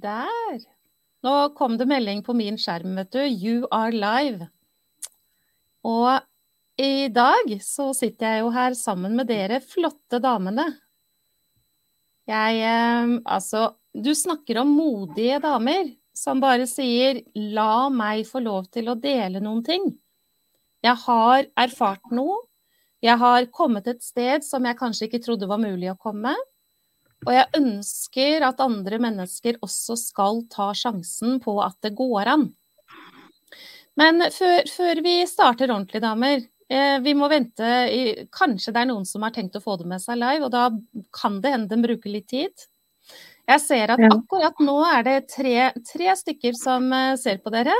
Der. Nå kom det melding på min skjerm, vet du. You are live. Og i dag så sitter jeg jo her sammen med dere flotte damene. Jeg eh, Altså, du snakker om modige damer som bare sier 'la meg få lov til å dele noen ting'. Jeg har erfart noe. Jeg har kommet et sted som jeg kanskje ikke trodde var mulig å komme. Og jeg ønsker at andre mennesker også skal ta sjansen på at det går an. Men før, før vi starter ordentlig, damer, eh, vi må vente Kanskje det er noen som har tenkt å få det med seg live, og da kan det hende de bruker litt tid. Jeg ser at akkurat nå er det tre, tre stykker som uh, ser på dere.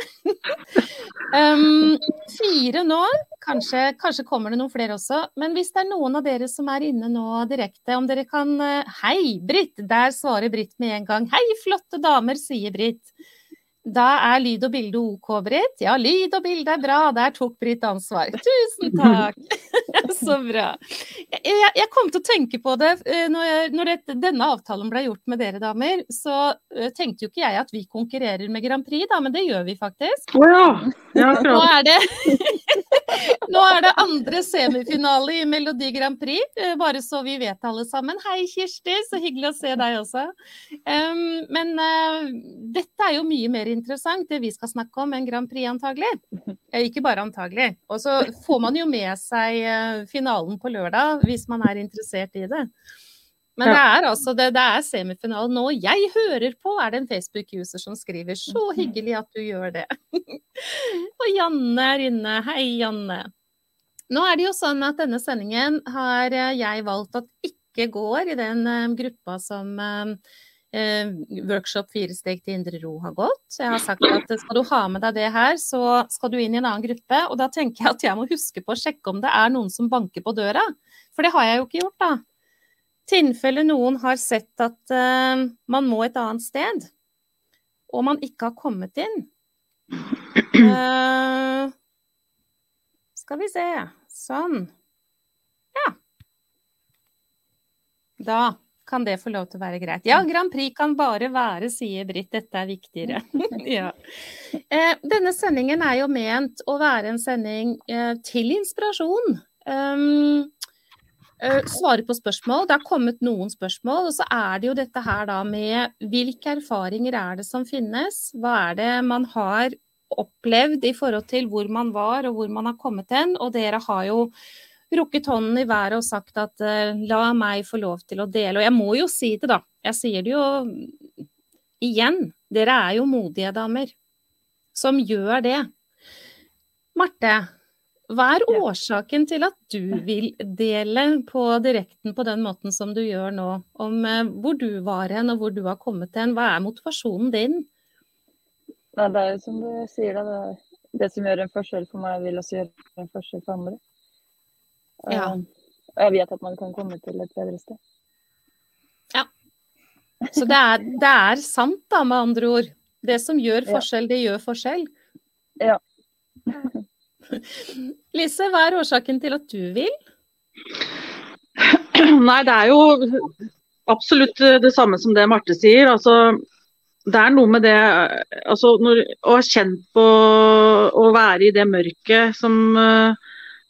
um, fire nå. Kanskje, kanskje, kommer det noen flere også. Men hvis det er noen av dere som er inne nå direkte, om dere kan uh, Hei, Britt! Der svarer Britt med en gang. Hei, flotte damer, sier Britt. Da er lyd og bilde OK, Britt. Ja, lyd og bilde er bra. Der tok Britt ansvar. Tusen takk. Så bra. Jeg, jeg, kom til å tenke på det eh, når, jeg, når det, denne avtalen ble gjort med dere damer. Så uh, tenkte jo ikke jeg at vi konkurrerer med Grand Prix, da, men det gjør vi faktisk. Oh, ja. Ja, nå, er det, nå er det andre semifinale i Melodi Grand Prix, uh, bare så vi vet alle sammen. Hei, Kirsti. Så hyggelig å se deg også. Um, men uh, dette er jo mye mer interessant, det vi skal snakke om, en Grand Prix antagelig. Ikke bare antagelig. Og så får man jo med seg eh, finalen på lørdag, hvis man er interessert i det. Men det er altså det, det er semifinalen nå. Jeg hører på, er det en Facebook-user som skriver. Så hyggelig at du gjør det. Og Janne er inne. Hei, Janne. Nå er det jo sånn at denne sendingen har eh, jeg valgt at ikke går i den eh, gruppa som eh, workshop fire steg til indre ro har gått. Så jeg har sagt at skal du ha med deg det her, så skal du inn i en annen gruppe. Og da tenker jeg at jeg må huske på å sjekke om det er noen som banker på døra. For det har jeg jo ikke gjort, da. Tilfelle noen har sett at uh, man må et annet sted, og man ikke har kommet inn. Uh, skal vi se. Sånn. Ja. Da kan det få lov til å være greit. Ja, Grand Prix kan bare være, sier Britt. Dette er viktigere. ja. eh, denne sendingen er jo ment å være en sending eh, til inspirasjon. Um, eh, svare på spørsmål. Det har kommet noen spørsmål. Og så er det jo dette her da med hvilke erfaringer er det som finnes? Hva er det man har opplevd i forhold til hvor man var og hvor man har kommet hen? Og dere har jo rukket hånden i været og sagt at uh, la meg få lov til å dele. Og jeg må jo si det, da. Jeg sier det jo igjen. Dere er jo modige damer som gjør det. Marte, hva er årsaken til at du vil dele på direkten på den måten som du gjør nå, om uh, hvor du var hen og hvor du har kommet hen? Hva er motivasjonen din? Nei, det er jo som du sier. Det, det som gjør en forskjell for meg, vil også gjøre en forskjell for andre. Ja. Og jeg vet at man kan komme til et bedre sted. Ja. Så det er, det er sant, da, med andre ord. Det som gjør forskjell, det gjør forskjell. Ja. Lise, hva er årsaken til at du vil? Nei, det er jo absolutt det samme som det Marte sier. Altså, det er noe med det altså, når, Å ha kjent på å være i det mørket som uh,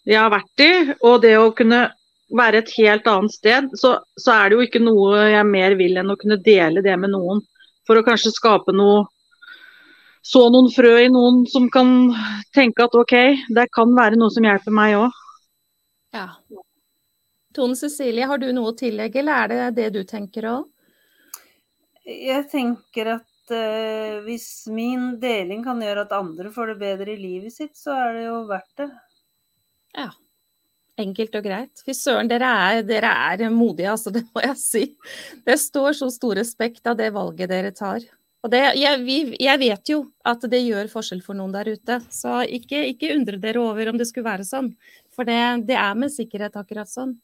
jeg har vært i, og det å kunne være et helt annet sted, så, så, er det jo ikke noe jeg mer vil enn å kunne dele det med noen. For å kanskje skape noe Så noen frø i noen som kan tenke at OK, det kan være noe som hjelper meg òg. Ja. Tone Cecilie, har du noe å tillegge, eller er det det du tenker òg? Jeg tenker at uh, hvis min deling kan gjøre at andre får det bedre i livet sitt, så er det jo verdt det. Ja. Enkelt og greit. Fy søren, dere er, dere er modige, altså. Det må jeg si. Det står så stor respekt av det valget dere tar. Og det, jeg, vi, jeg, vet jo at det gjør forskjell for noen der ute, så ikke, ikke undre dere over om det skulle være sånn. For det, det er med sikkerhet akkurat sånn.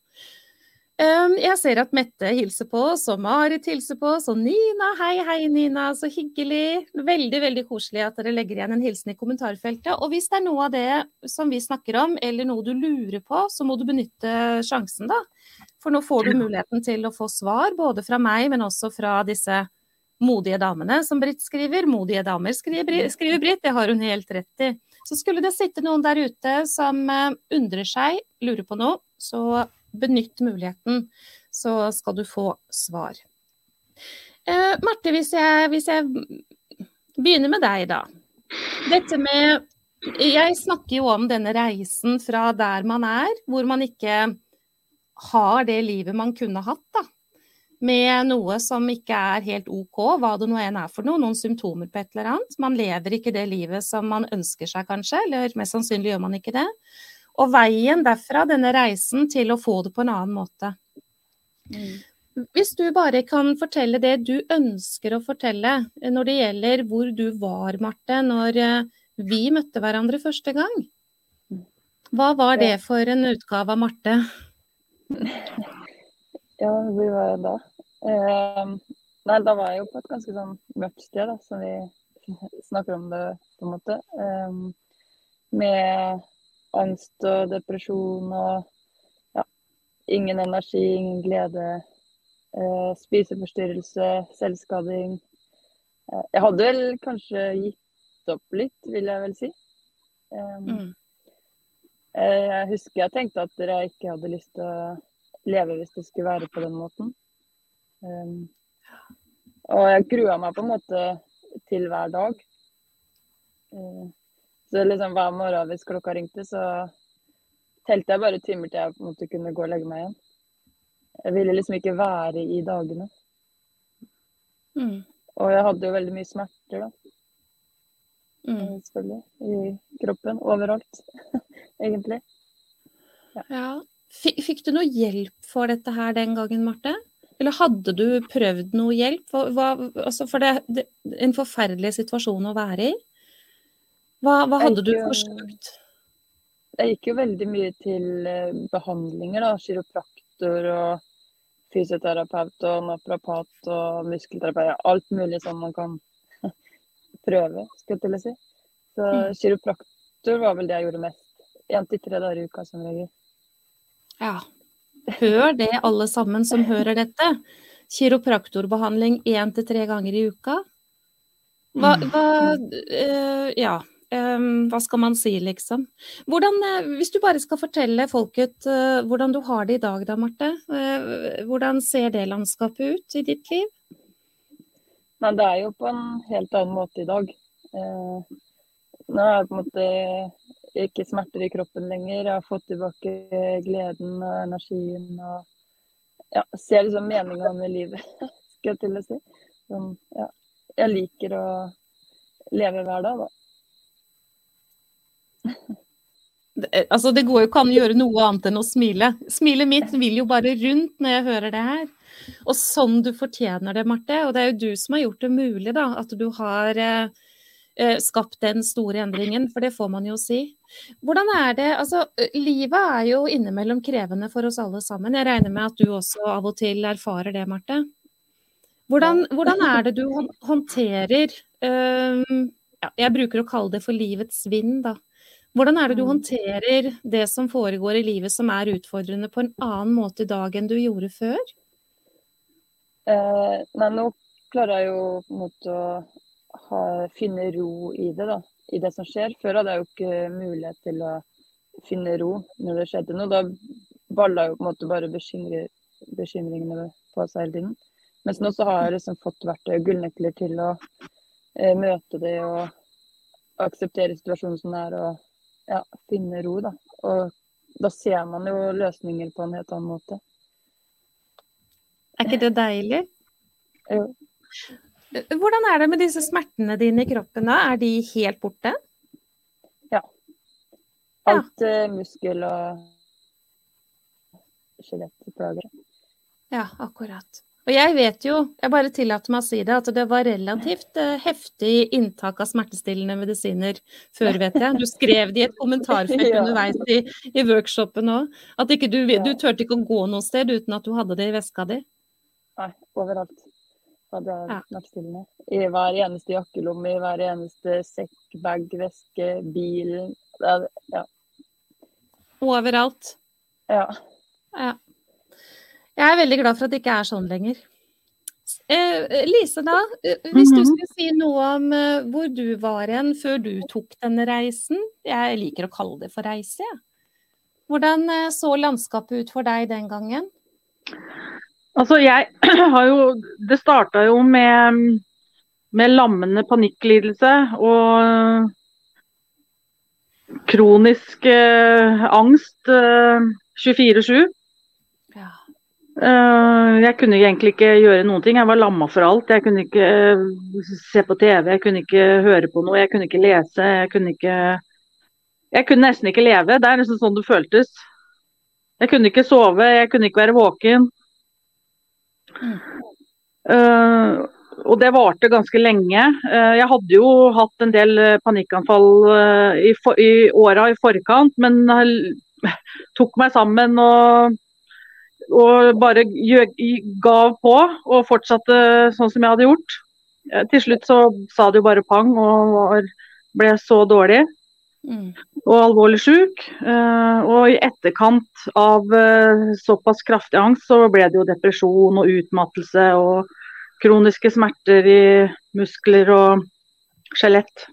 Jeg ser at Mette hilser på oss, og Marit hilser på oss, og Nina. Hei, hei, Nina. Så hyggelig. Veldig, veldig koselig at dere legger igjen en hilsen i kommentarfeltet. Og hvis det er noe av det som vi snakker om, eller noe du lurer på, så må du benytte sjansen, da. For nå får du muligheten til å få svar, både fra meg, men også fra disse modige damene, som Britt skriver. Modige damer, skriver, skriver Britt. Det har hun helt rett i. Så skulle det sitte noen der ute som eh, undrer seg, lurer på noe, så benytt muligheten, så skal du få svar. Eh, Marte, hvis jeg, hvis jeg begynner med deg, da. Dette med Jeg snakker jo om denne reisen fra der man er, hvor man ikke har det livet man kunne hatt, da med noe som ikke er helt OK, hva det nå enn er for noe, noen symptomer på et eller annet. Man lever ikke det livet som man ønsker seg, kanskje, eller mest sannsynlig gjør man ikke det. Og veien derfra, denne reisen til å få det på en annen måte. Mm. Hvis du bare kan fortelle det du ønsker å fortelle når det gjelder hvor du var, Marte, når eh, vi møtte hverandre første gang. Hva var det for en utgave av Marte? Ja, hvor var jeg da? Eh, nei, da var jeg jo på et ganske sånn mørkt sted, da, som vi snakker om det, på en måte. Eh, med angst og depresjon og ja, ingen energi, ingen glede. Eh, spiseforstyrrelse, selvskading. Eh, jeg hadde vel kanskje gitt opp litt, vil jeg vel si. Mm. Eh, jeg husker jeg tenkte at jeg ikke hadde lyst til å leve hvis det skulle være på den måten. Um, og jeg grua meg på en måte til hver dag. Uh, så liksom hver morgen hvis klokka ringte, så telte jeg bare timer til jeg på en måte kunne gå og legge meg igjen. Jeg ville liksom ikke være i dagene. Mm. Og jeg hadde jo veldig mye smerter, da. Mm. Selvfølgelig. I kroppen. Overalt, egentlig. Ja. ja. Fikk du noe hjelp for dette her den gangen, Marte? Eller hadde du prøvd noe hjelp? Hva, altså for det, det, en forferdelig situasjon å være i. Hva, hva hadde du forsøkt? Jeg gikk jo veldig mye til eh, behandlinger, da. Kiropraktor og fysioterapeut og naprapat og muskelterapeut. Alt mulig som man kan prøve, skulle jeg til å si. Så mm. kiropraktor var vel det jeg gjorde mest. Én til tre dager i uka som regel. Ja. Hør det, alle sammen som hører dette. Kiropraktorbehandling én til tre ganger i uka. Hva, mm. hva øh, Ja. Um, hva skal man si, liksom. Hvordan, uh, hvis du bare skal fortelle folket uh, hvordan du har det i dag da, Marte. hvordan ser det landskapet ut i ditt liv? Nei, det er jo på en helt annen måte i dag. nå har jeg på en måte ikke smerter i kroppen lenger. Jeg har fått tilbake gleden og energien og ja, ser liksom meninga med livet, skal jeg til å si. Sånn, ja, jeg liker å leve hver dag, da. Det, eh, altså, det går jo ikke an å gjøre noe annet enn å smile. Smilet mitt vil jo bare rundt når jeg hører det her. Og sånn du fortjener det, Marte. Og det er jo du som har gjort det mulig, da. At du har eh, Eh, skapt den store endringen, for det får man jo si. Hvordan er det Altså, livet er jo innimellom krevende for oss alle sammen. Jeg regner med at du også av og til erfarer det, Marte. Hvordan, hvordan er det du håndterer um, ja, Jeg bruker å kalle det for livets vind, da. Hvordan er det du mm. håndterer det som foregår i livet som er utfordrende, på en annen måte i dag enn du gjorde før? Eh, nei, nå klarer jeg jo på en måte å ha, finne ro i det, da. I det som skjer. Før hadde jeg jo ikke mulighet til å finne ro når det skjedde noe. Da balla jo på en måte bare bekymringene på seg hele tiden. Mens nå så har jeg liksom fått verktøy og gullnøkler til å eh, møte det og akseptere situasjonen som det er og ja, finne ro, da. Og da ser man jo løsninger på en helt annen måte. Er ikke det deilig? Jo. Hvordan er det med disse smertene dine i kroppen? da? Er de helt borte? Ja. Alt ja. Uh, muskel og skjelettplager. Ja, akkurat. Og jeg vet jo, jeg bare tillater meg å si det, at det var relativt uh, heftig inntak av smertestillende medisiner før, vet jeg. Du skrev det i et kommentarfelt ja. underveis i, i workshopen òg. At ikke du, du turte ikke å gå noe sted uten at du hadde det i veska di. Nei, overalt hadde jeg ja. smertestillende. I hver eneste jakkelomme, i hver eneste sekk, bag, veske, bil. ja. Overalt. Ja. ja. Jeg er veldig glad for at det ikke er sånn lenger. Eh, Lise, da. eh, Hvis du Mhm. skulle si noe om eh, hvor du var hen før du tok denne reisen. Jeg liker å kalle det for reise, jeg. Hvordan eh, så landskapet ut for deg den gangen? Altså, jeg har jo Det starta jo med, med lammende panikklidelse og kronisk eh, angst eh, 24-7. Eh, jeg kunne egentlig ikke gjøre noen ting. Jeg var lamma for alt. Jeg kunne ikke eh, se på TV, jeg kunne ikke høre på noe, jeg kunne ikke lese. Jeg kunne ikke Jeg kunne nesten ikke leve. Det er nesten sånn det føltes. Jeg kunne ikke sove, jeg kunne ikke være våken. Mm. Uh, og det varte ganske lenge. Uh, jeg hadde jo hatt en del panikkanfall uh, i, for, i åra i forkant, men tok meg sammen og, og bare gav på og fortsatte sånn som jeg hadde gjort. Eh, til slutt så sa det jo bare pang og ble så dårlig Mm. og alvorlig syk. Eh, og i etterkant av eh, såpass kraftig angst, så ble det jo depresjon og utmattelse og kroniske smerter i muskler og skjelett.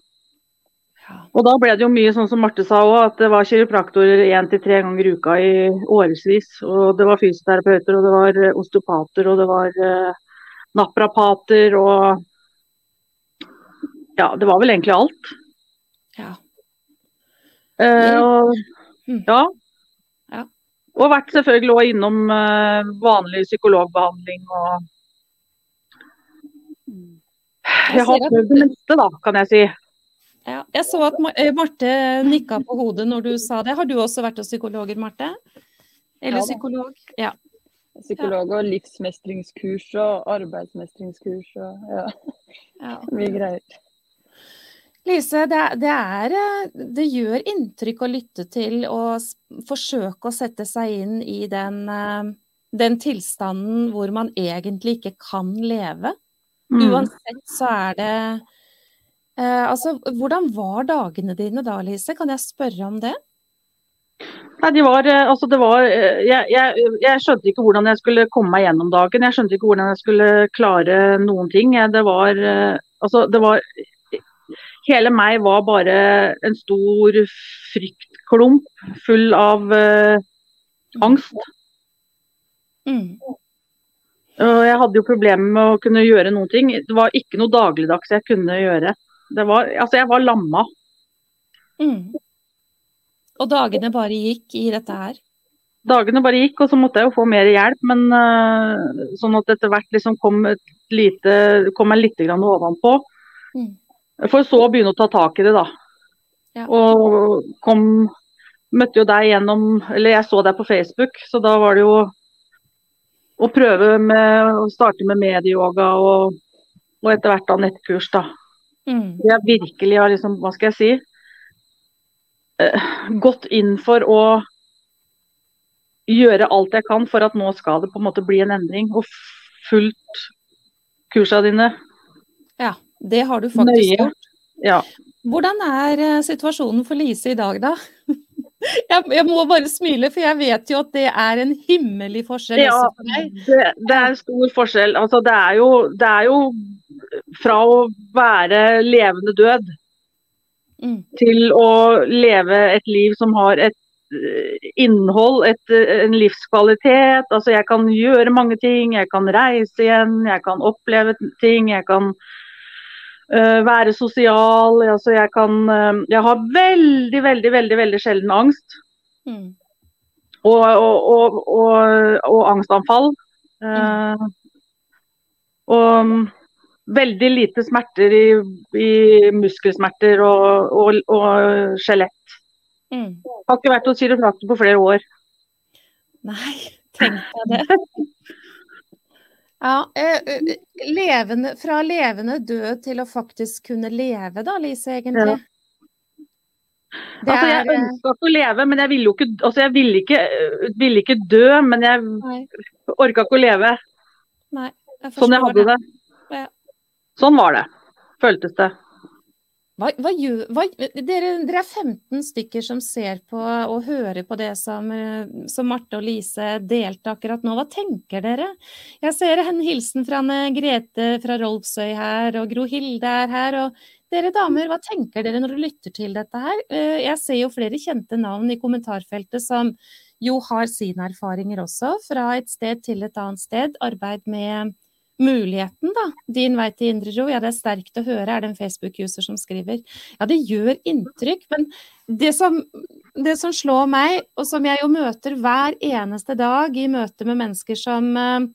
Ja. Og da ble det jo mye sånn som Marte sa òg, at det var kiropraktorer én til tre ganger i uka i årevis. Og det var fysioterapeuter, og det var eh, osteopater, og det var eh, naprapater og Ja, det var vel egentlig alt. Ja. Eh, og, Mm. ja. Ja. Og vært selvfølgelig også innom eh, vanlig psykologbehandling og Jeg har prøvd det meste, da, kan jeg si. Ja. Jeg så at eh, Marte nikka på hodet når du sa det. Har du også vært hos psykologer, Marte? Eller Ja psykolog? Ja. Psykolog og livsmestringskurs og arbeidsmestringskurs og ja, ja. mye greier. Lise, det, det, er, eh, det gjør inntrykk å lytte til og forsøke å sette seg inn i den, eh, den tilstanden hvor man egentlig ikke kan leve. Mm. Uansett så er det Altså, hvordan var dagene dine da, Lise? Kan jeg spørre om det? Nei, de var, eh, altså det var, eh, jeg, jeg, jeg skjønte ikke hvordan jeg skulle komme meg gjennom dagen. Jeg skjønte ikke hvordan jeg skulle klare noen ting. Det var, eh, altså det var Hele meg var bare en stor fryktklump full av uh, angst. Mm. Og jeg hadde jo problemer med å kunne gjøre noen ting. Det var ikke noe dagligdags jeg kunne gjøre. Det var, altså jeg var lamma. Mm. Og dagene bare gikk i dette her? Dagene bare gikk, og så måtte jeg jo få mer hjelp. Men uh, sånn at etter hvert liksom kom, et lite, kom jeg litt grann ovenpå. Mm. For så å begynne å ta tak i det, da. Ja. Og kom Møtte jo deg gjennom Eller jeg så deg på Facebook, så da var det jo å prøve med å starte med medieyoga og, og etter hvert da nettkurs, da. Mm. Jeg virkelig har liksom, hva skal jeg si, eh, gått inn for å gjøre alt jeg kan for at nå skal det på en måte bli en endring. Og fulgt kursa dine. Ja, det har du faktisk Nøye. gjort. Ja. Hvordan er eh, situasjonen for Lise i dag, da? Jeg, jeg må bare smile, for jeg vet jo at det er en himmelig forskjell Ja, også for deg. det, det er stor forskjell. Altså, det, er jo, det er jo fra å være levende død Mm. til å leve et liv som har et eh, innhold, et, eh, en livskvalitet. Altså, jeg kan gjøre mange ting. Jeg kan reise igjen, jeg kan oppleve ting. Jeg kan være sosial. Altså, jeg kan eh, Jeg har veldig, veldig, veldig, veldig sjelden angst. Mm. Og, og, og, og, angstanfall. Mm. og veldig lite smerter i, i muskelsmerter og skjelett. Mm. Har ikke vært hos kiropraktor på flere år. Nei, tenk deg det. Ja, eh, eh, levende, fra levende død til å faktisk kunne leve da, Lise, egentlig. Det Altså, jeg er eh, ønska ikke å leve, men jeg ville jo ikke altså, Jeg ville ikke, ville ikke dø, men jeg Nei, orka ikke å leve nei, jeg sånn jeg forstår det. det. Ja. Sånn var det. Føltes det. Hva, hva hva, dere, dere, er 15 stykker som ser på og hører på det som, eh, som Marte og Lise delte akkurat nå. Hva tenker dere? Jeg ser en hilsen fra Grete fra Rolfsøy her, og Gro Hilde er her. og dere damer, hva tenker dere når dere lytter til dette her? Eh, jeg ser jo flere kjente navn i kommentarfeltet som jo har sine erfaringer også, fra et sted til et annet sted. Arbeid med muligheten, da. Din vei til indre ro. Ja, det er sterkt å høre, er det en Facebook-user som skriver. Ja, det gjør inntrykk. Men det som, det som, slår meg, og som jeg jo møter hver eneste dag i møte med mennesker som, eh,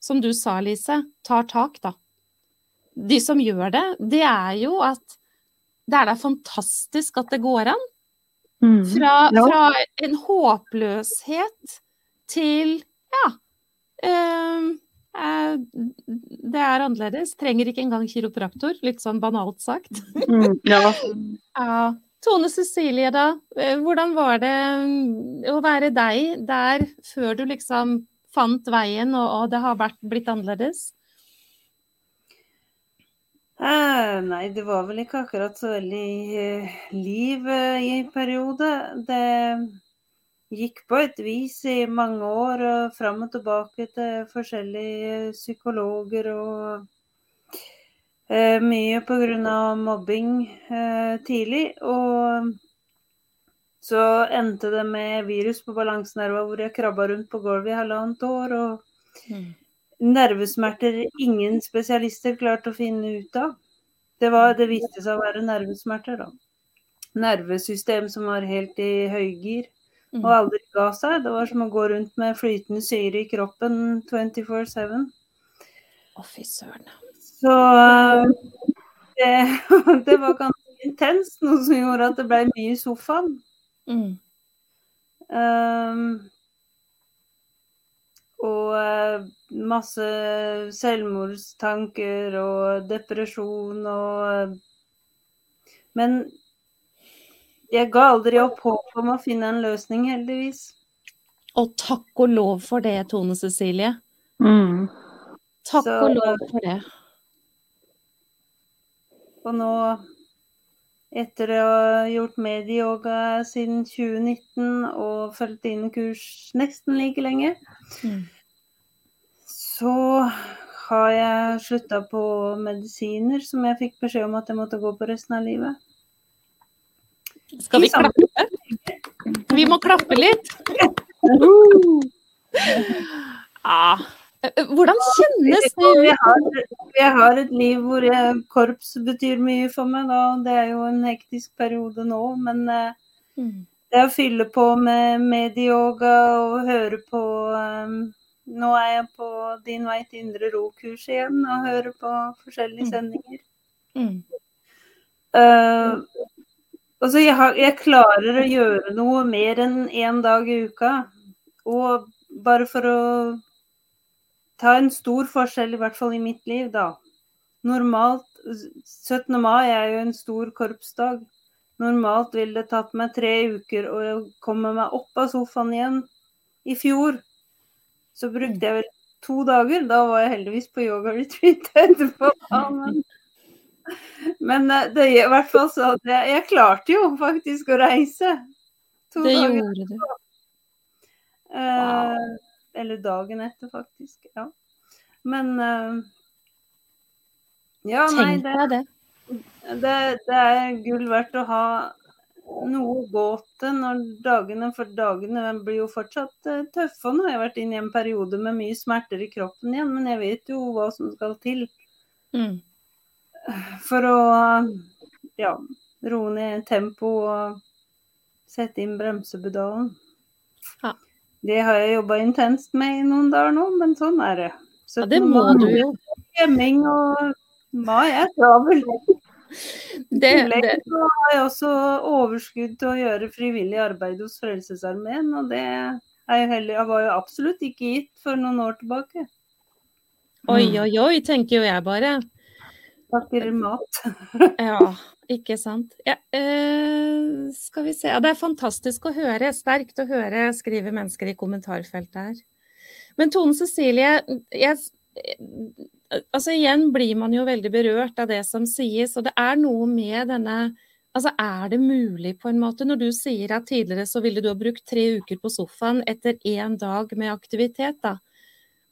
som du sa, Lise, tar tak, da. De som gjør det, det er jo at det er da fantastisk at det går an. Mm. Fra, fra en håpløshet til ja. Øh, det er annerledes. Trenger ikke engang kiropraktor, litt sånn banalt sagt. Mm, ja. ja. Tone Cecilie, da. Eh, hvordan var det mm, å være deg der før du liksom fant veien, og, og det har vært, blitt annerledes? Eh, nei, det var vel ikke akkurat så veldig eh, liv i en periode. Det gikk på et vis i mange år fram og tilbake til forskjellige psykologer og eh, mye pga. mobbing eh, tidlig. Og så endte det med virus på balansenerva hvor jeg krabba rundt på gulvet i halvannet år. Og mm. nervesmerter ingen spesialister klarte å finne ut av. Det, var, det viste seg å være nervesmerter, da. Nervesystem som var helt i høygir og mm. aldri ga seg. Det var som å gå rundt med flytende syre i kroppen 24-7. Å, fy søren. Så det, det, var ganske intenst, noe som gjorde at det ble mye i sofaen. Mm. Um, og uh, masse selvmordstanker og depresjon og uh, Men jeg ga aldri opp håpet om å finne en løsning, heldigvis. Og takk og lov for det, Tone Cecilie. Mm. Takk Så, og lov for det. Og nå, etter å ha gjort medieyoga siden 2019 og fulgt inn kurs nesten like lenge, mm. så har jeg slutta på medisiner som jeg fikk beskjed om at jeg måtte gå på resten av livet. Skal vi klappe? Vi må klappe litt. Ah. Hvordan kjennes det ut? Jeg har, et liv hvor korps betyr mye for meg. Da. Det er jo en hektisk periode nå. Men eh, mm. det å fylle på med medieyoga og høre på um, Nå er jeg på Din vei til indre ro-kurs igjen og hører på forskjellige mm. sendinger. Mm. Uh, Altså, jeg, har, jeg, klarer å gjøre noe mer enn én en dag i uka. Og bare for å ta en stor forskjell, i hvert fall i mitt liv, da. Normalt 17. mai er jo en stor korpsdag. Normalt ville det tatt meg tre uker å komme meg opp av sofaen igjen. I fjor så brukte jeg vel to dager. Da var jeg heldigvis på yoga-retreat etterpå. Men men eh, det i hvert fall så det, jeg, klarte jo faktisk å reise. To det dager gjorde du. Uh, wow. eller dagen etter, faktisk. Ja. Men uh, Ja, nei, det, det. Det, det er gull verdt å ha noe å gå til når dagene For dagene blir jo fortsatt uh, tøffe. Og nå har jeg vært inne i en periode med mye smerter i kroppen igjen, men jeg vet jo hva som skal til. Mm for å ja, roe ned tempoet og sette inn bremsepedalen. Ja. Det har jeg jobba intenst med i noen dager nå, men sånn er det. Ja, det må du jo. Gjemming og mai er travel. Det, det. Så har jeg også overskudd til å gjøre frivillig arbeid hos Frelsesarmeen, og det er jo heller, var jo absolutt ikke gitt for noen år tilbake. Oi, oi, oi, tenker jo jeg bare. Snakker mat. ja, ikke sant. Ja, eh, skal vi se. Ja, det er fantastisk å høre. Sterkt å høre, skriver mennesker i kommentarfeltet her. Men Tone Cecilie, jeg, altså igjen blir man jo veldig berørt av det som sies, og det er noe med denne Altså, er det mulig på en måte, når du sier at tidligere så ville du ha brukt tre uker på sofaen etter én dag med aktivitet, da.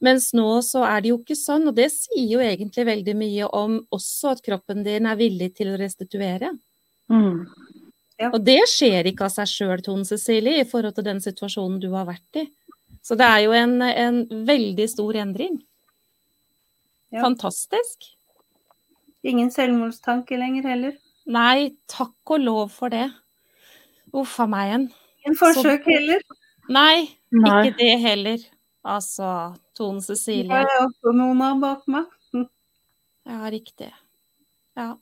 Mens nå så er det jo ikke sånn, og det sier jo egentlig veldig mye om også at kroppen din er villig til å restituere. Mm. Ja. Og det skjer ikke av seg sjøl, Tone Cecilie, i forhold til den situasjonen du har vært i. Så det er jo en, en veldig stor endring. Ja. Fantastisk. Ingen selvmordstanke lenger heller. Nei, takk og lov for det. Uff a meg en. Ingen forsøk heller. Nei, Nei. ikke det heller. Altså, Tone Cecilie. Jeg har også noen av bak meg. Ja, riktig. Ja.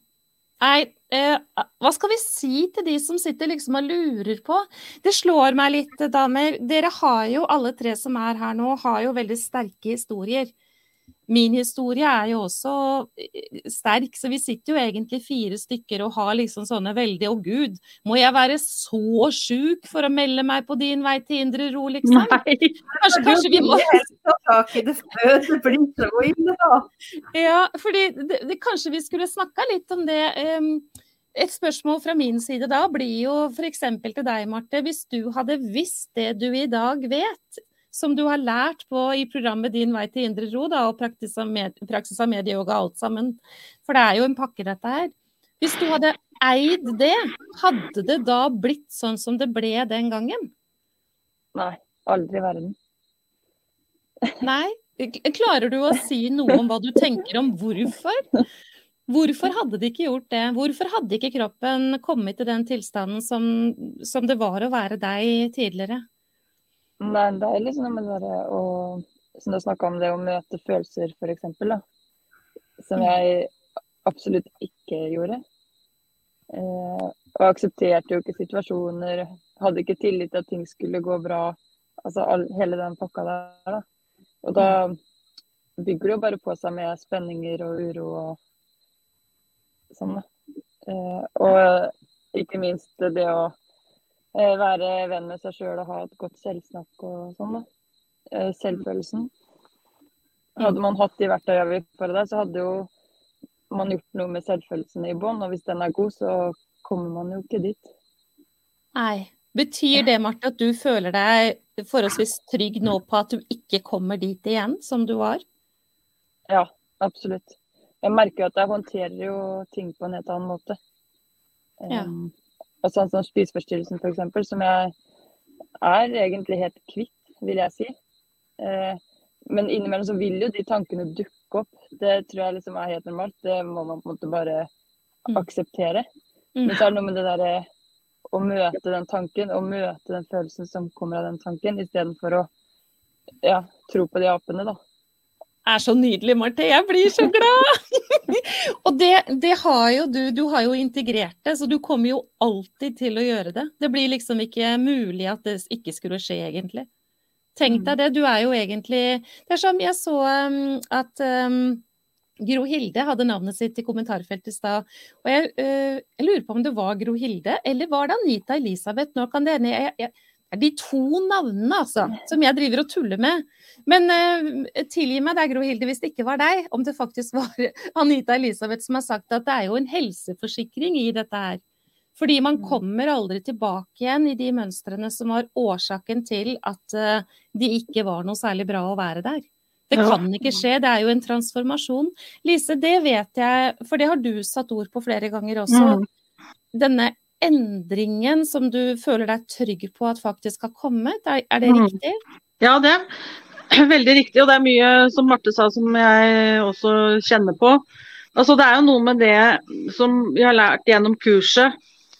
Nei, eh, hva skal vi si til de som sitter liksom og lurer på? Det slår meg litt, damer. Dere har jo, alle tre som er her nå, har jo veldig sterke historier. Min historie er jo også eh, sterk, så vi sitter jo egentlig fire stykker og har liksom sånne veldig Å gud, må jeg være så sjuk for å melde meg på din vei til indre ro, liksom? Nei. Kanskje, kanskje vi må det blir så ille, da. Ja, fordi det, det, kanskje vi skulle snakka litt om det. et spørsmål fra min side da blir jo f.eks. til deg, Marte. Hvis du hadde visst det du i dag vet, som du har lært på i programmet Din vei til indre ro, da, og praksis av, med, praksis av medieyoga, alt sammen. For det er jo en pakke, dette her. Hvis du hadde eid det, hadde det da blitt sånn som det ble den gangen? Nei, aldri i verden. Nei? Klarer du å si noe om hva du tenker om hvorfor? Hvorfor hadde de ikke gjort det? Hvorfor hadde ikke kroppen kommet til den tilstanden som, som det var å være deg tidligere? Nei, det er liksom noe med det derre å Som du snakka om det å møte følelser, f.eks., da. Som jeg absolutt ikke gjorde. Eh, og aksepterte jo ikke situasjoner. Hadde ikke tillit til at ting skulle gå bra. Altså all, hele den pakka der, da. Og da bygger det jo bare på seg med spenninger og uro og sånn, da. Eh, og ikke minst det å være venn med seg sjøl og ha et godt selvsnakk og sånn, da. Eh, selvfølelsen. Hadde man hatt de verktøyene vi for deg, så hadde jo man gjort noe med selvfølelsen i bånn. Og hvis den er god, så kommer man jo ikke dit. Nei. Betyr det, Marte, at du føler deg forholdsvis trygg nå på at du ikke kommer dit igjen, som du var? Ja, absolutt. Jeg merker jo at jeg håndterer jo ting på en helt annen måte. Ja. Um, og sånn spiseforstyrrelse f.eks., som jeg er egentlig helt kvitt, vil jeg si. Eh, men innimellom så vil jo de tankene dukke opp. Det tror jeg liksom er helt normalt. Det må man på en måte bare Mm. akseptere. Mm. Men så er det noe med det derre å møte den tanken, og møte den følelsen som kommer av den tanken, istedenfor å ja, tro på de apene, da. Er så nydelig, Marte. Jeg blir så glad! og det, det har jo du. Du har jo integrert det, så du kommer jo alltid til å gjøre det. Det blir liksom ikke mulig at det ikke skulle skje, egentlig. Tenk deg det. Du er jo egentlig Det er som jeg så um, at um, Gro Hilde hadde navnet sitt i kommentarfeltet i stad. Og jeg, uh, jeg lurer på om det var Gro Hilde, eller var det Anita Elisabeth? Nå kan det jeg, det er de to navnene, altså, som jeg driver og tuller med. Men uh, tilgi meg deg, Gro Hilde, hvis det ikke var deg, om det faktisk var Anita Elisabeth som har sagt at det er jo en helseforsikring i dette her. Fordi man kommer aldri tilbake igjen i de mønstrene som var årsaken til at uh, de ikke var noe særlig bra å være der. Det kan ikke skje, det er jo en transformasjon. Lise, det vet jeg, for det har du satt ord på flere ganger også. Mm. Denne endringen som du føler deg trygg på at faktisk har kommet, er, er det Mm. riktig? Ja, det er veldig riktig. Og det er mye som Marte sa som jeg også kjenner på. Altså, det er jo noe med det som vi har lært gjennom kurset,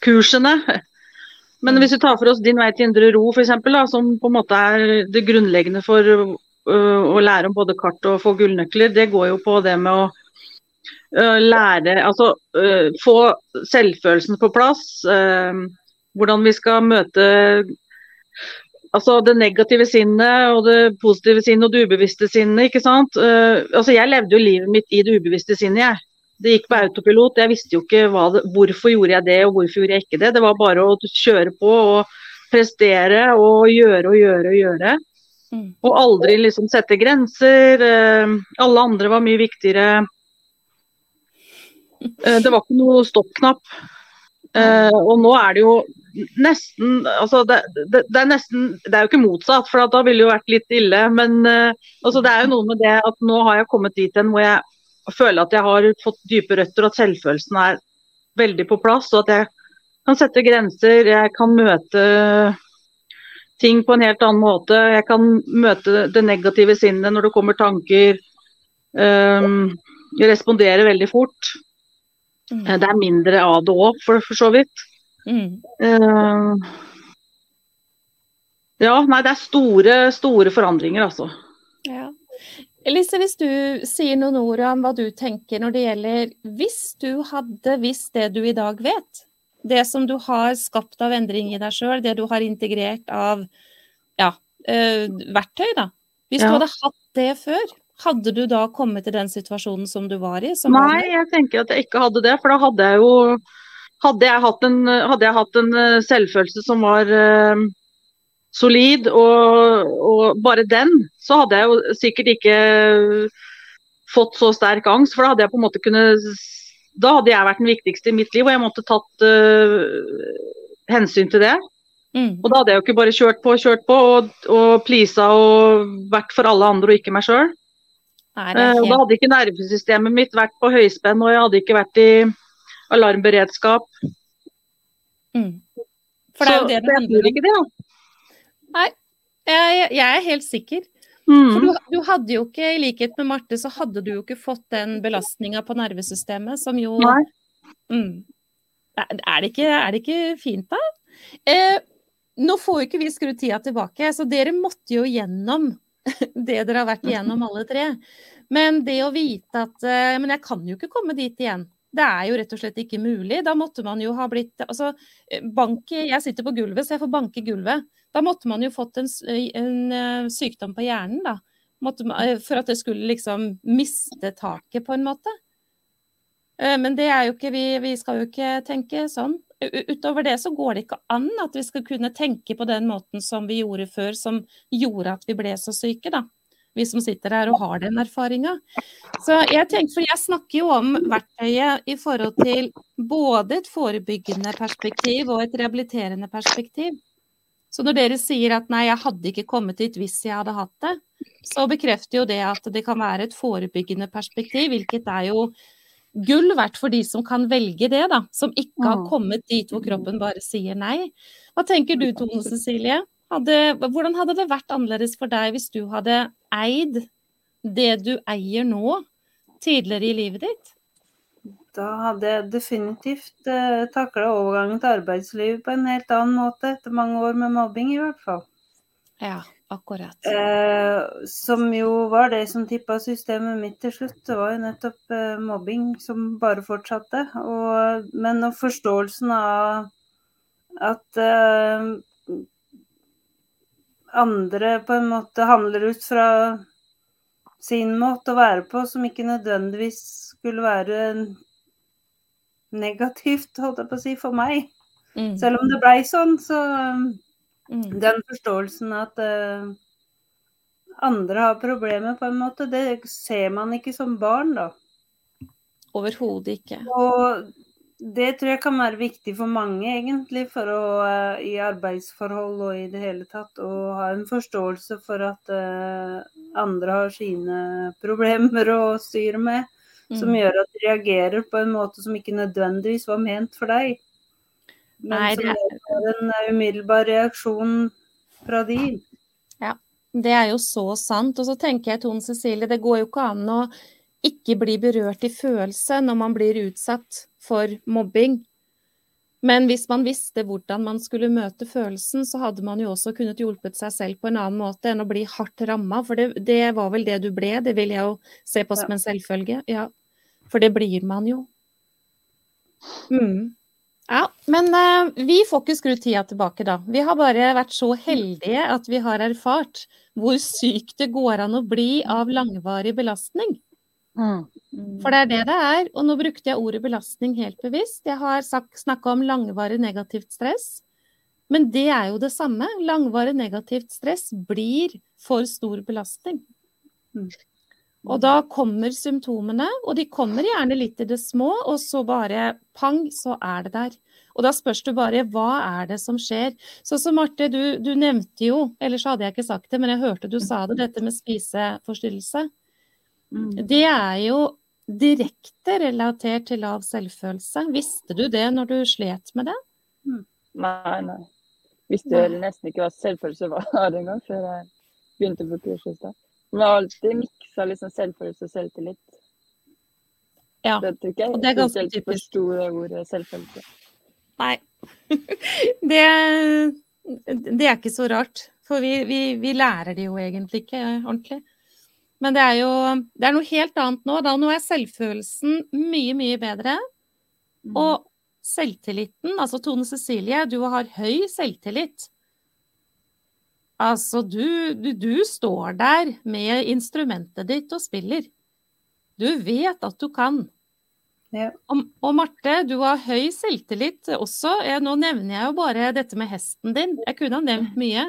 kursene. Men hvis vi tar for oss Din vei til indre ro, f.eks., som på en måte er det grunnleggende for øh, å lære om både kart og få gullnøkler, det går jo på det med å lære Altså øh, få selvfølelsen på plass. øh, hvordan vi skal møte altså det negative sinnet og det positive sinnet og det ubevisste sinnet. ikke sant? Eh, altså Jeg levde jo livet mitt i det ubevisste sinnet. jeg. Det gikk på autopilot. Jeg visste jo ikke det, hvorfor gjorde jeg det og hvorfor gjorde jeg ikke det. Det var bare å kjøre på og prestere og gjøre og gjøre og gjøre. Mm. Og aldri liksom sette grenser. eh, Alle andre var mye viktigere. Eh, Det var ikke noe stoppknapp. Eh, Og nå er det jo nesten altså det, det, det er nesten Det er jo ikke motsatt, for da ville det jo vært litt ille. Men eh, altså det er jo noe med det at nå har jeg kommet dit hen hvor jeg føler at jeg har fått dype røtter, og at selvfølelsen er veldig på plass. Og at jeg kan sette grenser, jeg kan møte ting på en helt annen måte. Jeg kan møte det negative sinnet når det kommer tanker. Um, respondere veldig fort. Mm. Det er mindre av det òg, for, for så vidt. Mm. Uh, ja, nei, det er store, store forandringer, altså. Ja. Elise, hvis du sier noen ord om hva du tenker når det gjelder Hvis du hadde visst det du i dag vet, det som du har skapt av endring i deg sjøl, det du har integrert av ja, eh, verktøy, da. Hvis Ja. du hadde hatt det før, hadde du da kommet i den situasjonen som du var i? Som Nei, jeg tenker at jeg ikke hadde det, for da hadde jeg jo Hadde jeg hatt en, jeg hatt en eh, selvfølelse som var uh, solid, og, og bare den, så hadde jeg jo sikkert ikke fått så sterk angst, for da hadde jeg på en måte kunnet Da hadde jeg vært den viktigste i mitt liv, og jeg måtte tatt uh, hensyn til det. Mm. Og da hadde jeg jo ikke bare kjørt på og kjørt på og, og pleasa og vært for alle andre og ikke meg sjøl. Nei, Eh, og da hadde ikke nervesystemet mitt vært på høyspenn, og jeg hadde ikke vært i alarmberedskap. mm. For det er jo Så det det handler om. det, da. Jeg, jeg er helt sikker. For Mm. du, du hadde jo ikke, i likhet med Marte, så hadde du jo ikke fått den belastninga på nervesystemet som jo Nei. mm. er, det ikke, er det ikke fint, da? Eh, nå får jo ikke vi skrudd tida tilbake, så dere måtte jo gjennom det dere har vært igjennom alle tre. Men det å vite at eh, Men jeg kan jo ikke komme dit igjen. Det er jo rett og slett ikke mulig. Da måtte man jo ha blitt Altså, eh, banke Jeg sitter på gulvet, så jeg får banke gulvet. Da måtte man jo fått en, en eh, sykdom på hjernen, da. Måtte, for at det skulle liksom miste taket, på en måte. Men det er jo ikke vi, vi skal jo ikke tenke sånn. Utover det så går det ikke an at vi skal kunne tenke på den måten som vi gjorde før, som gjorde at vi ble så syke, da. Vi som sitter her og har den erfaringa. Så jeg tenker, for jeg snakker jo om verktøyet i forhold til både et forebyggende perspektiv og et rehabiliterende perspektiv. Så når dere sier at nei, jeg hadde ikke kommet dit hvis jeg hadde hatt det, så bekrefter jo det at det kan være et forebyggende perspektiv, hvilket er jo gull verdt for de som kan velge det, da. Som ikke har Mm. kommet dit hvor kroppen bare sier nei. Hva tenker du Tone Cecilie? Hadde, hvordan hadde det vært annerledes for deg hvis du hadde eid det du eier nå, tidligere i livet ditt? Da hadde jeg definitivt eh, takla overgangen til arbeidslivet på en helt annen måte, etter mange år med mobbing i hvert fall. Ja, akkurat. Eh, som jo var det som tippa systemet mitt til slutt. Det var jo nettopp eh, mobbing som bare fortsatte. Og, men og forståelsen av at eh, andre på en måte handler ut fra sin måte å være på, som ikke nødvendigvis skulle være negativt, holdt jeg på å si, for meg. Mm, Selv om det blei sånn, så mm, den forståelsen at uh, andre har problemer, på en måte, det ser man ikke som barn, da. Overhodet ikke. Og det tror jeg kan være viktig for mange, egentlig, for å uh, i arbeidsforhold og i det hele tatt, å ha en forståelse for at uh, andre har sine problemer å styre med, som Mm. gjør at de reagerer på en måte som ikke nødvendigvis var ment for deg. Men Nei, som det er en eh, umiddelbar reaksjon fra de. Det er jo så sant. Og så tenker jeg, Tone Cecilie, det går jo ikke an å ikke bli berørt i følelse når man blir utsatt for mobbing. Men hvis man visste hvordan man skulle møte følelsen, så hadde man jo også kunnet hjulpet seg selv på en annen måte enn å bli hardt ramma. For det, det var vel det du ble, det vil jeg jo se på som en selvfølge. Ja, for det blir man jo. Mm. Ja, men uh, vi får ikke skru tida tilbake da. Vi har bare vært så heldige at vi har erfart hvor sykt det går an å bli av langvarig belastning. Mm. For det er det det er. Og nå brukte jeg ordet belastning helt bevisst. Jeg har snakka om langvarig negativt stress. Men det er jo det samme. Langvarig negativt stress blir for stor belastning. Mm. Og da kommer symptomene, og de kommer gjerne litt i det små, og så bare pang, så er det der. Og da spørs du bare hva er det som skjer. Så som Marte, du, du nevnte jo, ellers hadde jeg ikke sagt det, men jeg hørte du sa det, dette med spiseforstyrrelse. Mm. Det er jo direkte relatert til lav selvfølelse. Visste du det når du slet med det? Nei, nei. Visste nei. nesten ikke hva selvfølelse var engang før jeg begynte på kurset i stad. Jeg har alltid miksa liksom selvfølelse og selvtillit. Ja. Det tror ikke jeg og det er ganske typisk. forsto det ordet selvfølelse. Nei. det, det er ikke så rart. For vi, vi, vi lærer det jo egentlig ikke ordentlig. Men det er jo det er noe helt annet nå. Da nå er selvfølelsen mye, mye bedre. Mm. Og selvtilliten, altså Tone Cecilie, du har høy selvtillit. Altså, du, du, du står der med instrumentet ditt og spiller. Du vet at du kan. Ja. Og, og Marte, du har høy selvtillit også. Jeg, nå nevner jeg jo bare dette med hesten din. Jeg kunne ha nevnt mye.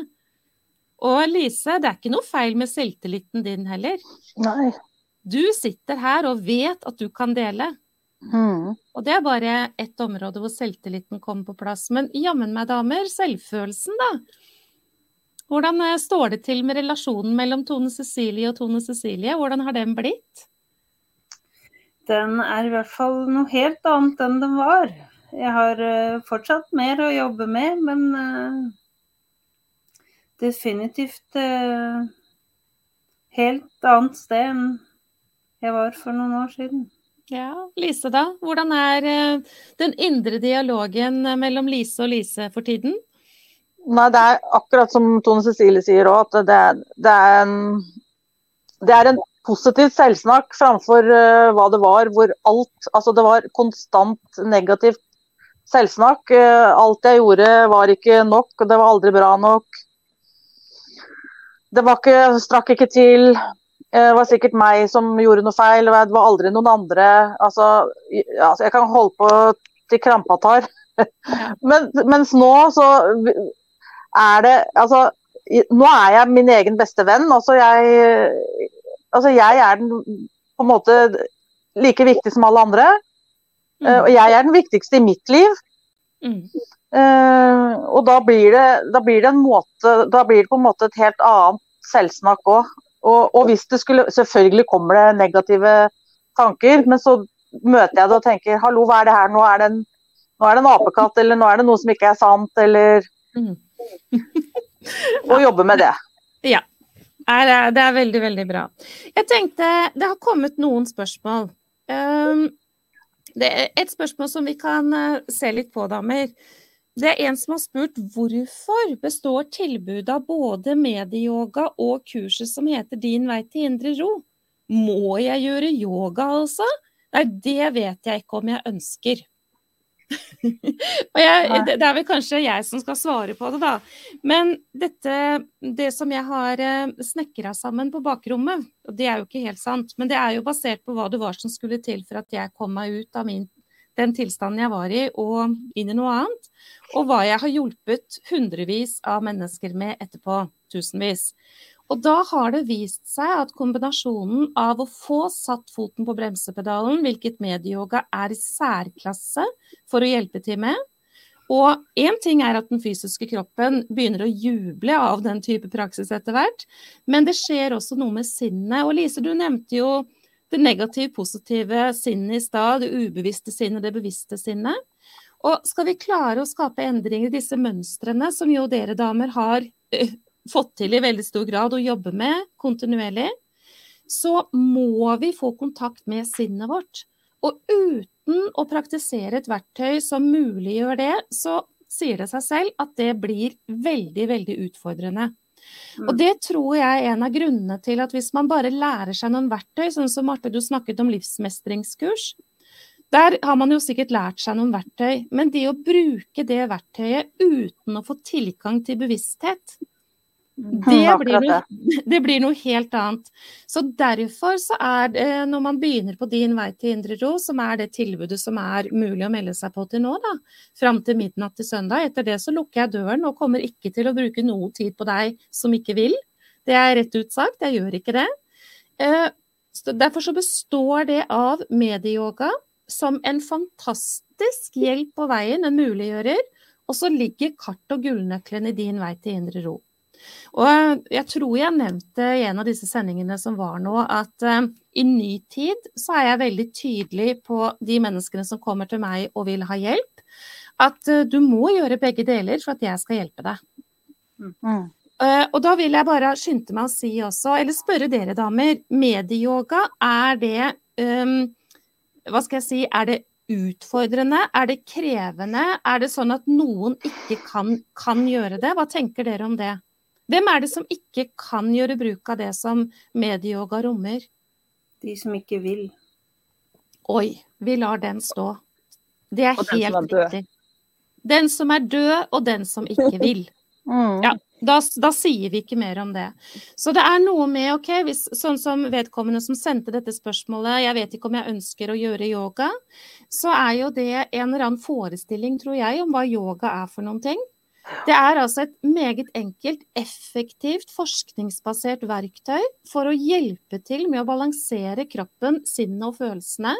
Og Lise, det er ikke noe feil med selvtilliten din heller. Nei. Du sitter her og vet at du kan dele. Mm. Og det er bare ett område hvor selvtilliten kommer på plass. Men jammen meg, damer, selvfølelsen, da. Hvordan eh, står det til med relasjonen mellom Tone Cecilie og Tone Cecilie? Hvordan har den blitt? Den er i hvert fall noe helt annet enn den var. Jeg har eh, fortsatt mer å jobbe med, men eh, definitivt helt annet sted enn jeg var for noen år siden. Ja, Lise da. Hvordan er den indre dialogen mellom Lise og Lise for tiden? Nei, det er akkurat som Tone Cecilie sier òg, at det, det, er en, det er en positivt selvsnakk framfor uh, hva det var, hvor alt Altså det var konstant negativt selvsnakk. Uh, alt jeg gjorde var ikke nok, og det var aldri bra nok. Det var ikke, strakk ikke til. Eh, Det var sikkert meg som gjorde noe feil, det var aldri noen andre. Altså, altså jeg kan holde på til krampa tar. Men, mens nå så er det Altså, nå er jeg min egen beste venn. Altså, jeg, altså, jeg er den på en måte like viktig som alle andre. Mm. Og jeg er den viktigste i mitt liv. Mm. Uh, og da blir, det, da blir det en måte Da blir det på en måte et helt annet selvsnakk òg. Og, og hvis det skulle Selvfølgelig kommer det negative tanker, men så møter jeg det og tenker hallo, hva er det her? Nå er det en, nå er det en apekatt, eller nå er det noe som ikke er sant, eller Mm. Og jobbe med det. Ja. Det er, veldig, veldig bra. Jeg tenkte Det har kommet noen spørsmål. Um, det er et spørsmål som vi kan eh, se litt på, damer. Det er en som har spurt hvorfor består tilbudet av både medieyoga og kurset som heter Din vei til indre ro? Må jeg gjøre yoga, altså? Nei, det vet jeg ikke om jeg ønsker. Og jeg, det, er vel kanskje jeg som skal svare på det, da. Men dette, det som jeg har eh, snekra sammen på bakrommet, og det er jo ikke helt sant, men det er jo basert på hva det var som skulle til for at jeg kom meg ut av min, den tilstanden jeg var i, og inn i noe annet. Og hva jeg har hjulpet hundrevis av mennesker med etterpå. Tusenvis. Og da har det vist seg at kombinasjonen av å få satt foten på bremsepedalen, hvilket medieyoga er i særklasse for å hjelpe til med, og én ting er at den fysiske kroppen begynner å juble av den type praksis etter hvert, men det skjer også noe med sinnet. Og Lise, du nevnte jo det negativ-positive sinnet i stad, det ubevisste sinnet, det bevisste sinnet. Og skal vi klare å skape endringer i disse mønstrene, som jo dere damer har eh, fått til i veldig stor grad å jobbe med kontinuerlig, så må vi få kontakt med sinnet vårt. Og uten å praktisere et verktøy som muliggjør det, så sier det seg selv at det blir veldig, veldig utfordrende. Og det tror jeg er en av grunnene til at hvis man bare lærer seg noen verktøy, sånn som Marte, du snakket om livsmestringskurs, der har man jo sikkert lært seg noen verktøy, men det å bruke det verktøyet uten å få tilgang til bevissthet, Det blir, noe, det blir noe helt annet. Så derfor så er det, når man begynner på Din vei til indre ro, som er det tilbudet som er mulig å melde seg på til nå, da, fram til midnatt til søndag. Etter det så lukker jeg døren og kommer ikke til å bruke noe tid på deg som ikke vil. Det er rett ut sagt, jeg gjør ikke det. Eh, derfor så består det av medieyoga som en fantastisk hjelp på veien, en muliggjører. Og så ligger kart og gullnøkkelen i din vei til indre ro. Og jeg tror jeg nevnte i en av disse sendingene som var nå, at uh, i ny tid så er jeg veldig tydelig på de menneskene som kommer til meg og vil ha hjelp. At uh, du må gjøre begge deler for at jeg skal hjelpe deg. Mm. Uh, og da vil jeg bare skynde meg å si også, eller spørre dere damer, medieyoga, er det um, Hva skal jeg si, er det utfordrende? Er det krevende? Er det sånn at noen ikke kan, kan gjøre det? Hva tenker dere om det? Hvem er det som ikke kan gjøre bruk av det som medieyoga rommer? De som ikke vil. Oi, vi lar den stå. Det er Og den som er helt død. riktig. Den som er død, og den som ikke vil. Mm. Ja, da, da sier vi ikke mer om det. Så det er noe med, ok, hvis, sånn som vedkommende som sendte dette spørsmålet, jeg vet ikke om jeg ønsker å gjøre yoga, så er jo det en eller annen forestilling, tror jeg, om hva yoga er for noen ting. Det er altså et meget enkelt, effektivt, forskningsbasert verktøy for å hjelpe til med å balansere kroppen, sinnet og følelsene.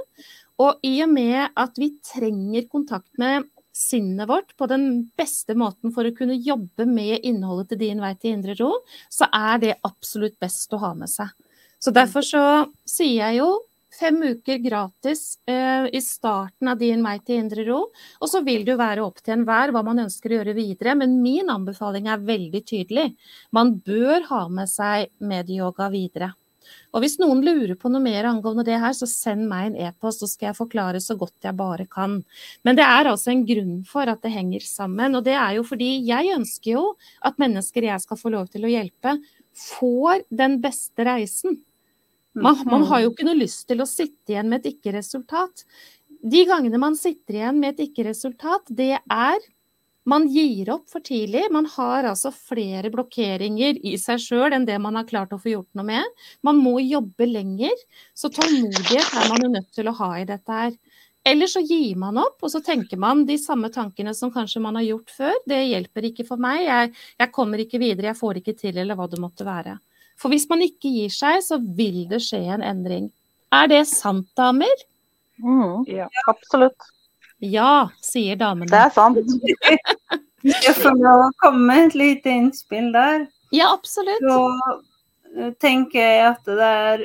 Og i og med at vi trenger kontakt med sinnet vårt på den beste måten for å kunne jobbe med innholdet til din vei til indre ro, så er det absolutt best å ha med seg. Så derfor så sier jeg jo fem uker gratis eh, i starten av din vei til indre ro. Og så vil det jo være opp til enhver hva man ønsker å gjøre videre. Men min anbefaling er veldig tydelig. Man bør ha med seg medieyoga videre. Og hvis noen lurer på noe mer angående det her, så send meg en e-post, så skal jeg forklare så godt jeg bare kan. Men det er altså en grunn for at det henger sammen. Og det er jo fordi jeg ønsker jo at mennesker jeg skal få lov til å hjelpe, får den beste reisen. Man, man har jo ikke noe lyst til å sitte igjen med et ikke-resultat. De gangene man sitter igjen med et ikke-resultat, det er man gir opp for tidlig. Man har altså flere blokkeringer i seg sjøl enn det man har klart å få gjort noe med. Man må jobbe lenger. Så tålmodighet er man jo nødt til å ha i dette her. Eller så gir man opp, og så tenker man de samme tankene som kanskje man har gjort før. Det hjelper ikke for meg, jeg, jeg kommer ikke videre, jeg får ikke til, eller hva det måtte være. For hvis man ikke gir seg, så vil det skje en endring. Er det sant, damer? Mm. Ja. Absolutt. Ja, sier damene. Det er sant. Jeg får komme med et lite innspill der. Ja, absolutt. Så eh, tenker jeg at det er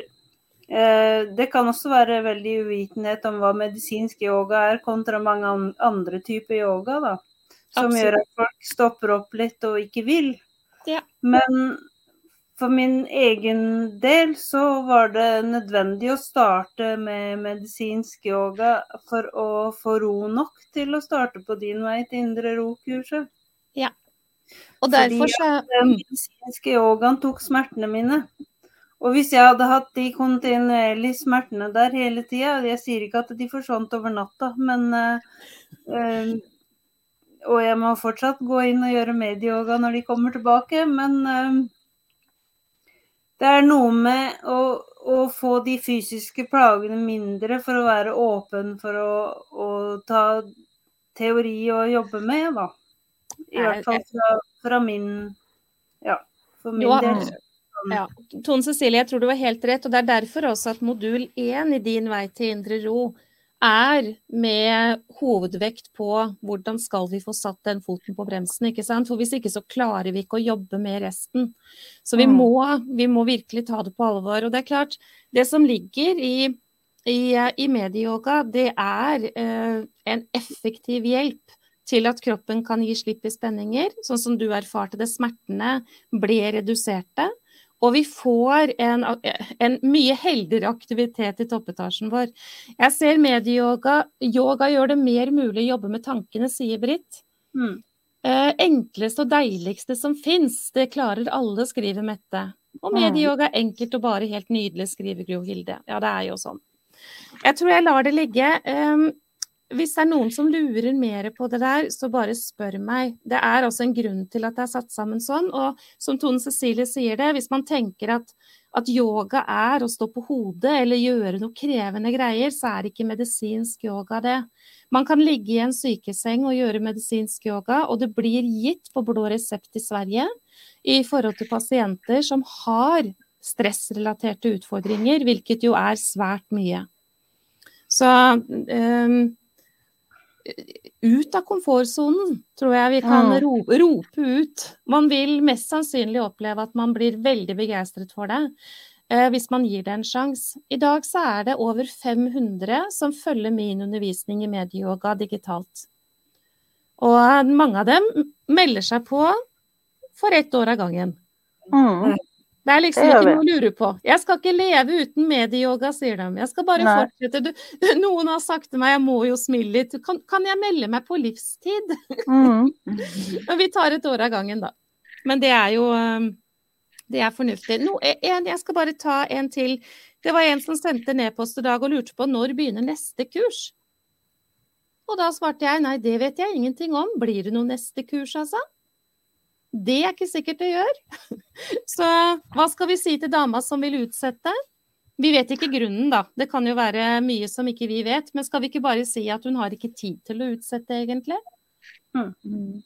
eh, Det kan også være veldig uvitenhet om hva medisinsk yoga er, kontra mange andre typer yoga. da. Som Absolutt. gjør at folk stopper opp litt og ikke vil. Ja. Men for min egen del så var det nødvendig å starte med medisinsk yoga for å få ro nok til å starte på din vei til indre ro-kurset. Ja. Og Fordi derfor så Den mm, medisinske yogaen tok smertene mine. Og hvis jeg hadde hatt de kontinuerlige smertene der hele tida Jeg sier ikke at de forsvant over natta, men eh, Og jeg må fortsatt gå inn og gjøre medieyoga når de kommer tilbake, men eh, det er noe med å, å få de fysiske plagene mindre for å være åpen for å, å ta teori og jobbe med, da. I hvert fall fra, fra min Ja, for min Du del. Ja. Tone Cecilie, jeg tror du var helt rett. Og det er derfor også at modul 1 i din vei til indre ro er med hovedvekt på hvordan skal vi få satt den foten på bremsen. ikke sant? For hvis ikke så klarer vi ikke å jobbe med resten. Så vi, Mm. må, vi må virkelig ta det på alvor. Og det er klart, det som ligger i, i, i medieyoga, det er eh, en effektiv hjelp til at kroppen kan gi slipp i spenninger, sånn som du erfarte det. Smertene ble reduserte. Og vi får en, en mye heldigere aktivitet i toppetasjen vår. Jeg ser medieyoga Yoga gjør det mer mulig å jobbe med tankene, sier Britt. Mm. Eh, enkleste og deiligste som fins, det klarer alle, skriver Mette. Og medieyoga er enkelt og bare helt nydelig, skriver Gro Hilde. Ja, det er jo sånn. Jeg tror jeg lar det ligge. Um, hvis det er noen som lurer mer på det der, så bare spør meg. Det er også en grunn til at det er satt sammen sånn. Og som Tone Cecilie sier det, hvis man tenker at, at yoga er å stå på hodet eller gjøre noe krevende greier, så er ikke medisinsk yoga det. Man kan ligge i en sykeseng og gjøre medisinsk yoga, og det blir gitt på blå resept i Sverige i forhold til pasienter som har stressrelaterte utfordringer, hvilket jo er svært mye. Så um, ut av komfortsonen, tror jeg vi kan Mm. rope, rope ut. Man vil mest sannsynlig oppleve at man blir veldig begeistret for det. eh, hvis man gir det en sjanse. I dag så er det over 500 som følger min undervisning i medieyoga digitalt. Og eh, mange av dem melder seg på for ett år av gangen. Mm. Det er liksom Det ikke noe å lure på. Jeg skal ikke leve uten medieyoga, sier de. Jeg skal bare Nei. fortsette. Du, noen har sagt til meg, jeg må jo smile litt. Kan, kan jeg melde meg på livstid? Mm. Men vi tar et år av gangen, da. Men det er jo um, Det er fornuftig. No, en, jeg skal bare ta en til. Det var en som sendte en e-post i dag og lurte på når begynner neste kurs. Og da svarte jeg nei, det vet jeg ingenting om. Blir det noe neste kurs, altså? Det er ikke sikkert det gjør. Så hva skal vi si til dama som vil utsette? Vi vet ikke grunnen, da. Det kan jo være mye som ikke vi vet. Men skal vi ikke bare si at hun har ikke tid til å utsette, egentlig? Mm.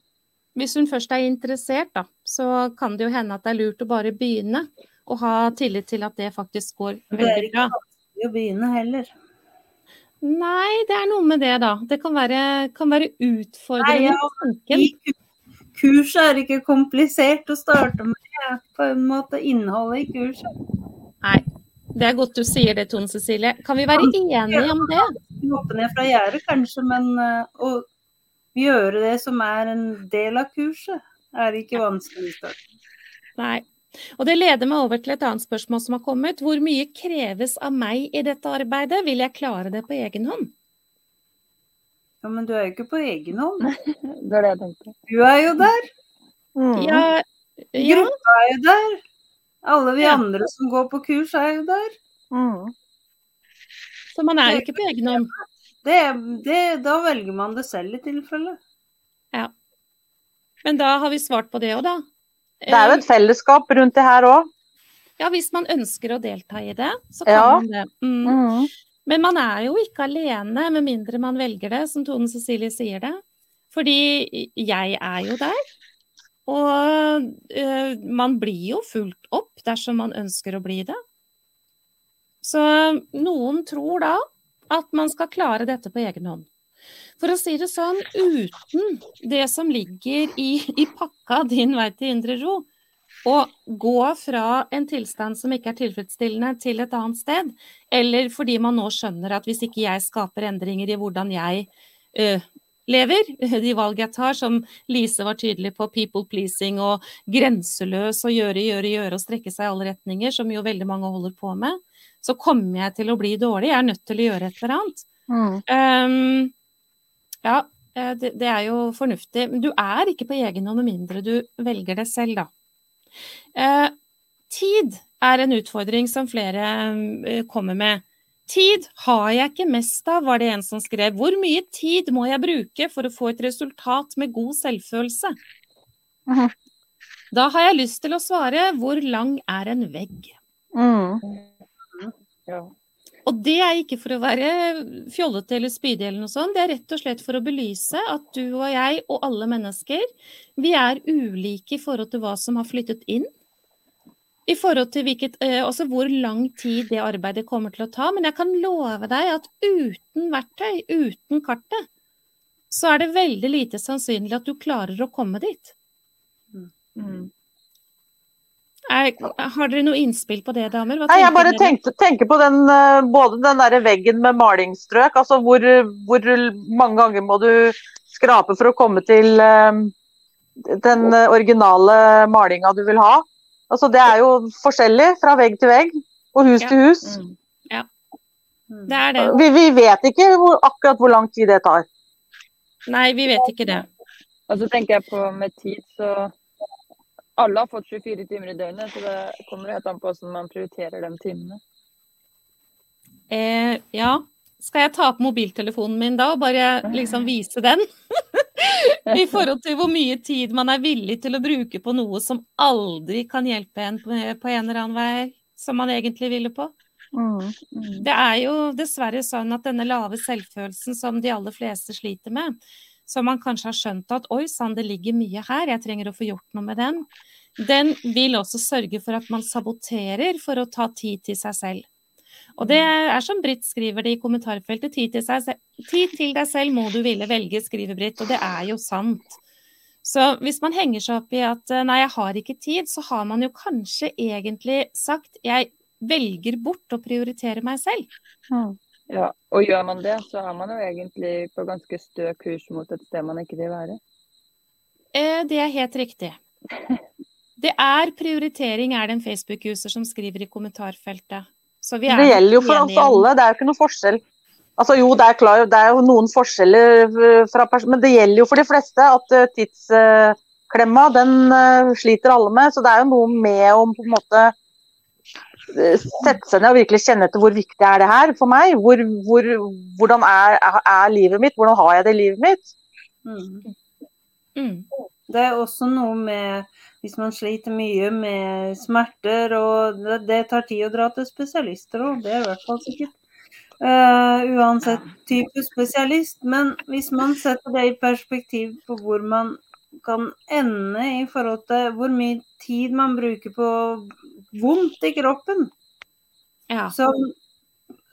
Hvis hun først er interessert, da, så kan det jo hende at det er lurt å bare begynne. Og ha tillit til at det faktisk går veldig bra. Det er ikke vanskelig å begynne heller. Nei, det er noe med det, da. Det kan være, kan være utfordrende Nei, ja, kurset er ikke komplisert å starte med. På en måte innholdet i kurset. Nei. Det er godt du sier det, Tone Cecilie. Kan vi være enige om det? Hoppe ned fra gjerdet kanskje, men eh, å gjøre det som er en del av kurset, er ikke vanskelig. Nei. Og det leder meg over til et annet spørsmål som har kommet. Hvor mye kreves av meg i dette arbeidet? Vil jeg klare det på egen hånd? Ja, men du er jo ikke på egen hånd. Det er det jeg tenkte. Du er jo der. Mm. Ja, ja. Gruppa er jo der. Alle vi Ja. andre som går på kurs, er jo der. Mm. Så man er jo ikke på egen hånd. Det, det, da velger man det selv i tilfelle. Ja. Men da har vi svart på det òg, da. Det er jo et fellesskap rundt det her òg. Ja, hvis man ønsker å delta i det, så kan Ja. man det. Mm. Mm. Men man er jo ikke alene, med mindre man velger det, som Tone Cecilie sier det. Fordi jeg er jo der. Og uh, man blir jo fulgt opp dersom man ønsker å bli det. Så noen tror da at man skal klare dette på egen hånd. For å si det sånn, uten det som ligger i, i pakka din vei til indre ro, å gå fra en tilstand som ikke er tilfredsstillende, til et annet sted, eller fordi man nå skjønner at hvis ikke jeg skaper endringer i hvordan jeg ø, lever, de valg jeg tar, som Lise var tydelig på, people pleasing og grenseløs og gjøre, gjøre, gjøre og strekke seg i alle retninger, som jo veldig mange holder på med, så kommer jeg til å bli dårlig. Jeg er nødt til å gjøre et eller annet. Mm. Um, ja, eh, det, det er jo fornuftig. Men du er ikke på egen hånd med mindre du velger det selv, da. Eh, tid er en utfordring som flere eh, kommer med. Tid har jeg ikke mest av, var det en som skrev. Hvor mye tid må jeg bruke for å få et resultat med god selvfølelse? Mhm. Da har jeg lyst til å svare hvor lang er en vegg? Mm. Ja. Og det er ikke for å være fjollete eller spydig eller noe sånt, det er rett og slett for å belyse at du og jeg og alle mennesker, vi er ulike i forhold til hva som har flyttet inn. I forhold til hvilket, altså hvor lang tid det arbeidet kommer til å ta. Men jeg kan love deg at uten verktøy, uten kartet, så er det veldig lite sannsynlig at du klarer å komme dit. Mm. Er, har dere noe innspill på det, damer? Hva Nei, jeg bare tenkte, tenker på den, eh, både den der veggen med malingsstrøk, altså hvor, hvor mange ganger må du skrape for å komme til eh, den eh, originale malinga du vil ha. Altså det er jo forskjellig fra vegg til vegg og hus Ja. til hus. Mm. Mm. Det er det. Vi, vi vet ikke hvor, akkurat hvor lang tid det tar. Nei, vi vet ikke det. Og så tenker jeg på med tid, så alle har fått 24 timer i døgnet, så det kommer helt an på hvordan man prioriterer de timene. Eh, ja, Skal jeg ta opp mobiltelefonen min da og bare liksom vise den? I forhold til hvor mye tid man er villig til å bruke på noe som aldri kan hjelpe en på en eller annen vei som man egentlig ville på. Mm. Mm. Det er jo dessverre sånn at denne lave selvfølelsen som de aller fleste sliter med, som man kanskje har skjønt at oi sann, det ligger mye her, jeg trenger å få gjort noe med den, den vil også sørge for at man saboterer for å ta tid til seg selv. Og det er som Britt skriver det i kommentarfeltet, tid til, seg, tid til deg selv må du ville velge, skriver Britt, og det er jo sant. Så hvis man henger seg opp i at nei, jeg har ikke tid, så har man jo kanskje egentlig sagt jeg velger bort å prioritere meg selv. Mm. Ja, og gjør man det, så er man jo egentlig på ganske stø kurs mot et sted man ikke vil være. Eh, Det er helt riktig. Det er prioritering, er det en Facebook-user som skriver i kommentarfeltet. Så vi er Det gjelder jo for oss alle, det er jo ikke noe forskjell. Altså Jo, det er, klar, det er jo noen forskjeller, eh, fra pers men det gjelder jo for de fleste at eh, tidsklemma, den eh, sliter alle med. Så det er jo noe med å på en måte sette seg ned og virkelig kjenne etter hvor viktig er det her for meg. Hvor, hvor, hvordan er, er, livet mitt, hvordan har jeg det i livet mitt? Mm. Mm. Det er også noe med hvis man sliter mye med smerter, og det, det tar tid å dra til spesialister òg, det er i hvert fall sikkert. Uh, uansett type spesialist. Men hvis man setter det i perspektiv på hvor man kan ende i forhold til hvor mye tid man bruker på vondt i kroppen, Ja. som,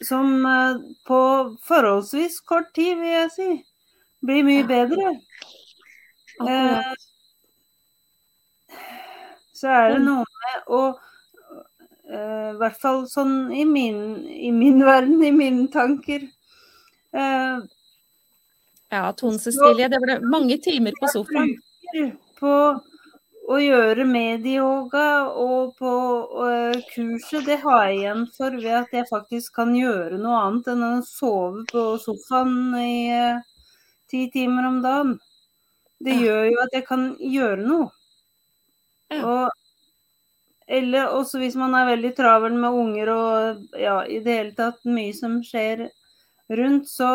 som eh, på forholdsvis kort tid, vil jeg si, blir mye bedre. Eh, så er det noe med å eh, I hvert fall sånn i min, i min verden, i mine tanker eh, Ja, Tone Cecilie, det ble mange timer på sofaen. På å gjøre medieyoga og på uh, kurset, det har jeg igjen for ved at jeg faktisk kan gjøre noe annet enn å sove på sofaen i uh, ti timer om dagen. Det Ja. gjør jo at jeg kan gjøre noe. Ja. Og eller også hvis man er veldig travel med unger og ja, i det hele tatt mye som skjer rundt, så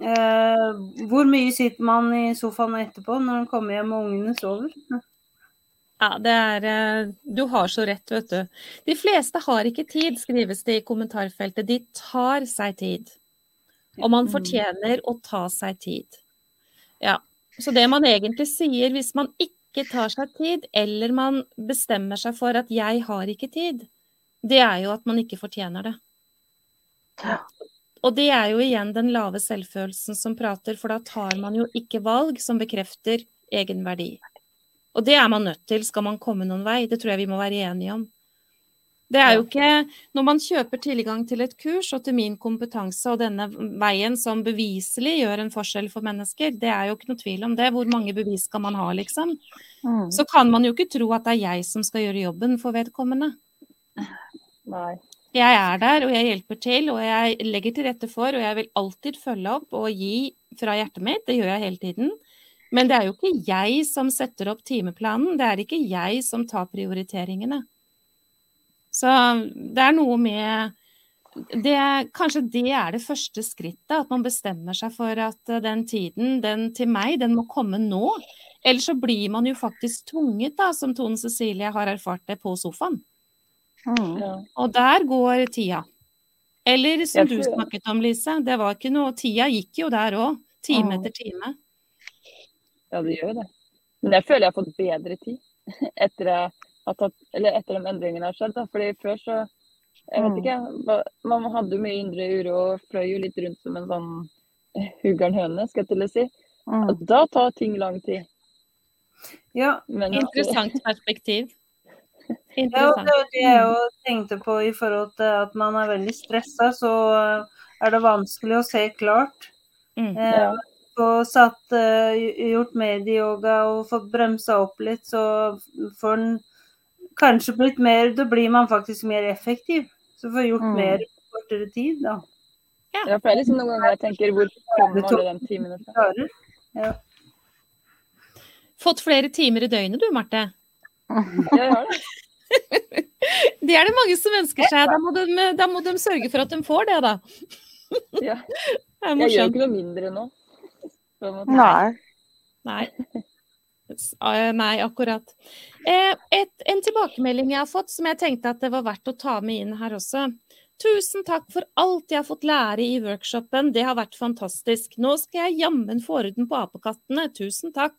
eh, Hvor mye sitter man i sofaen etterpå når man kommer hjem og ungene sover? Ja, det er eh, Du har så rett, vet du. De fleste har ikke tid, skrives det i kommentarfeltet. De tar seg tid. Og man Mm. fortjener å ta seg tid. Ja. Så det man egentlig sier, hvis man ikke tar seg tid, eller man bestemmer seg for at 'jeg har ikke tid', det er jo at man ikke fortjener det. Ja. Og det er jo igjen den lave selvfølelsen som prater, for da tar man jo ikke valg som bekrefter egen verdi. Og det er man nødt til skal man komme noen vei, det tror jeg vi må være enige om. Det er jo ikke Når man kjøper tilgang til et kurs og til min kompetanse og denne veien som beviselig gjør en forskjell for mennesker, det er jo ikke noe tvil om det. Hvor mange bevis skal man ha, liksom? Mm. Så kan man jo ikke tro at det er jeg som skal gjøre jobben for vedkommende. Nei. Jeg er der, og jeg hjelper til, og jeg legger til rette for, og jeg vil alltid følge opp og gi fra hjertet mitt. Det gjør jeg hele tiden. Men det er jo ikke jeg som setter opp timeplanen, det er ikke jeg som tar prioriteringene. Så det er noe med det, Kanskje det er det første skrittet, at man bestemmer seg for at eh, den tiden, den til meg, den må komme nå. Ellers så blir man jo faktisk tvunget, da, som Tone Cecilie har erfart det, på sofaen. Mm. Og der går tida. Eller som du snakket om, Lise, det var ikke noe Tida gikk jo der òg. Time Mm. etter time. ja, det gjør jo det. Men jeg føler jeg har fått bedre tid etter, jeg har tatt, eller etter de endringene har skjedd. Da. Fordi før så Jeg vet Mm. ikke. Man hadde jo mye indre uro og fløy jo litt rundt som en sånn huggern høne, skal jeg til å si. Mm. Og da tar ting lang tid. Ja, Men Interessant perspektiv. Ja, og det var det jeg jo tenkte på i forhold til at man er veldig stressa, så er det vanskelig å se klart. Mm. Eh, Ja. Få satt, eh, gjort medieyoga og fått bremsa opp litt, så får en kanskje blitt mer Da blir man faktisk mer effektiv. Så får gjort Mm. mer på kortere tid, da. Ja, for det er liksom noen ganger jeg tenker hvor kommer alle de timene fra? Ja. Fått flere timer i døgnet du, Marte. Jeg har det. Det er det mange som ønsker seg. Da må de, da må de sørge for at de får det, da. Ja. Det Jeg gjør ikke noe mindre nå. Nei. Nei. Nei, akkurat. Eh, et, en tilbakemelding jeg har fått som jeg tenkte at det var verdt å ta med inn her også. Tusen takk for alt jeg har fått lære i workshopen, det har vært fantastisk. Nå skal jeg jammen få orden på apekattene. Tusen takk.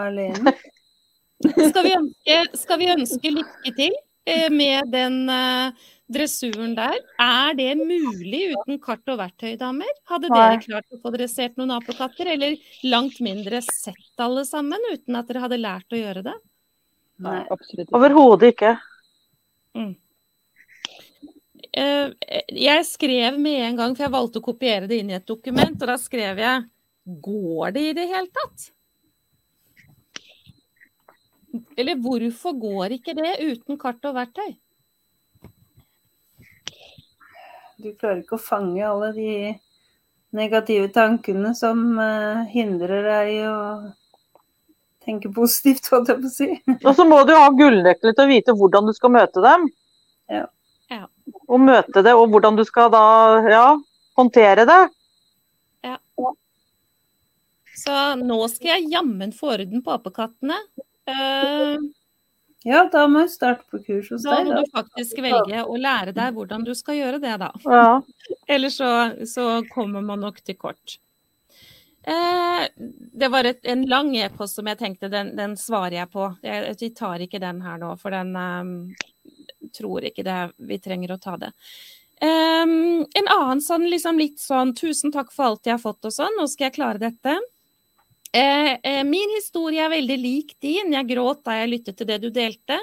Alene. Skal vi ønske, skal vi ønske lykke til eh, med den uh, dressuren der? Er det mulig uten kart og verktøy, damer? Hadde dere klart å få dressert noen apekatter, eller langt mindre sett alle sammen, uten at dere hadde lært å gjøre det? Nei, absolutt ikke. Overhodet ikke. Eh, Jeg skrev med en gang, for jeg valgte å kopiere det inn i et dokument, og da skrev jeg Går det i det hele tatt? Eller hvorfor går ikke det uten kart og verktøy? Du klarer ikke å fange alle de negative tankene som uh, hindrer deg i å tenke positivt, holdt jeg på å si. Og så må du ha gullnøkler til å vite hvordan du skal møte dem. Ja. Ja. Og møte det, og hvordan du skal da ja, håndtere det. Så nå skal jeg jammen få orden på apekattene. Eh, Ja, da må jeg starte på kurs hos Da deg, må da. du faktisk velge å lære deg hvordan du skal gjøre det, da. Ja. Eller så, så kommer man nok til kort. Eh, det var et, en lang e-post som jeg tenkte den, den svarer jeg på. Jeg, vi tar ikke den her nå, for den um, tror ikke det vi trenger å ta det. Um, en annen sånn, liksom litt sånn tusen takk for alt jeg har fått og sånn, nå skal jeg klare dette. Eh, eh, min historie er veldig lik din. Jeg gråt da jeg lyttet til det du delte.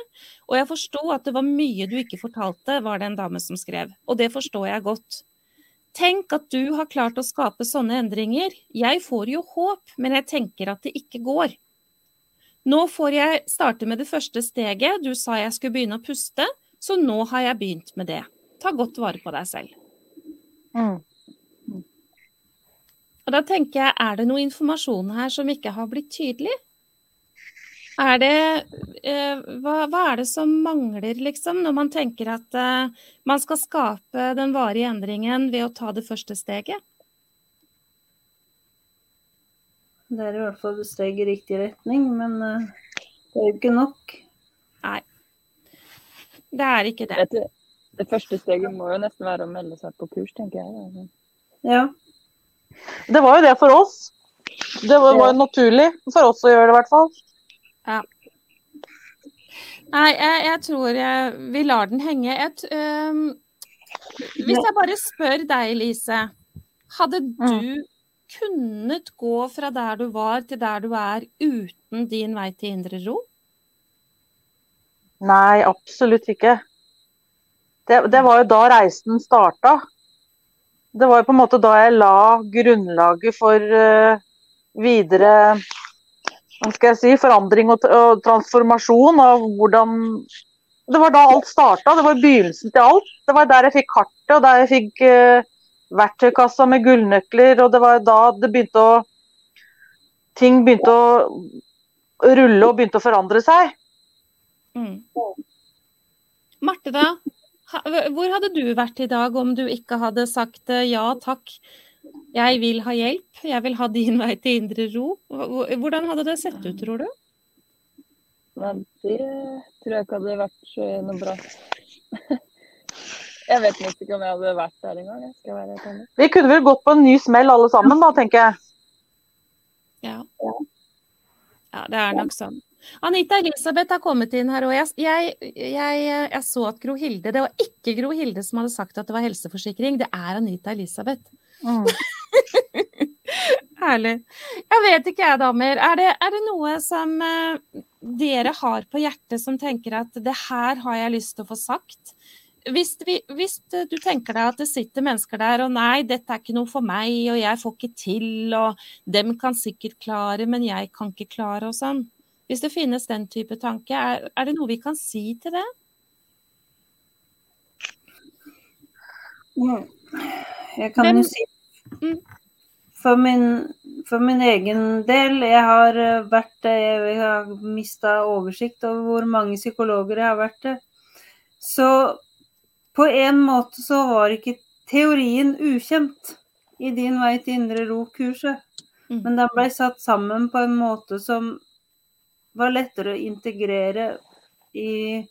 Og jeg forsto at det var mye du ikke fortalte, var det en dame som skrev. Og det forstår jeg godt. Tenk at du har klart å skape sånne endringer. Jeg får jo håp, men jeg tenker at det ikke går. Nå får jeg starte med det første steget. Du sa jeg skulle begynne å puste, så nå har jeg begynt med det. Ta godt vare på deg selv. Mm. Og da tenker jeg, er det noe informasjon her som ikke har blitt tydelig? Er det eh, hva, hva er det som mangler, liksom, når man tenker at eh, man skal skape den varige endringen ved å ta det første steget? Det er i hvert fall et steg i riktig retning, men eh, det er jo ikke nok. Nei, Det er ikke det. Det, første steget må jo nesten være å melde seg på kurs, tenker jeg. Ja. Det var jo det for oss. Det var, var jo naturlig for oss å gjøre det, i hvert fall. Nei, jeg, jeg tror jeg, vi lar den henge. Et, t- hvis jeg bare spør deg, Lise. Hadde du kunnet gå fra der du var til der du er uten din vei til indre ro? Nei, absolutt ikke. Det, det var jo da reisen starta. Det var jo på en måte da jeg la grunnlaget for uh, videre hva skal jeg si, forandring og, og transformasjon av hvordan Det var da alt starta. Det var begynnelsen til alt. Det var der jeg fikk kartet, og der jeg fikk uh, verktøykassa med gullnøkler, og det var da det begynte å Ting begynte å rulle og begynte å forandre seg. Mm. Marte, da? Hvor hadde du vært i dag om du ikke hadde sagt eh, ja takk, jeg vil ha hjelp, jeg vil ha din vei til indre ro? Hvordan hadde det sett ut, tror du? Nei, det tror jeg ikke hadde vært noe bra. Jeg vet nesten ikke om jeg hadde vært der engang. Jeg skal være. Vi kunne vel gått på en ny smell alle sammen, da, tenker jeg. Ja. ja, det er nok sånn. Anita Elisabeth har kommet inn her, og jeg, jeg, jeg, jeg så at Gro Hilde Det var ikke Gro Hilde som hadde sagt at det var helseforsikring, det er Anita Elisabeth. Mm. Herlig. Jeg vet ikke jeg, damer. Er det, er det noe som uh, dere har på hjertet som tenker at det her har jeg lyst til å få sagt? Hvis, vi, hvis du tenker deg at det sitter mennesker der og nei, dette er ikke noe for meg, og jeg får ikke til, og dem kan sikkert klare, men jeg kan ikke klare, og sånn. Hvis det finnes den type tanke, er, er det noe vi kan si til det? Jeg kan jo si Mm. for min, for min egen del, jeg har eh, vært Jeg har mista oversikt over hvor mange psykologer jeg har vært det. Så på en måte så var ikke teorien ukjent i Din vei til indre ro-kurset. Mm. Men den ble satt sammen på en måte som var lettere å integrere i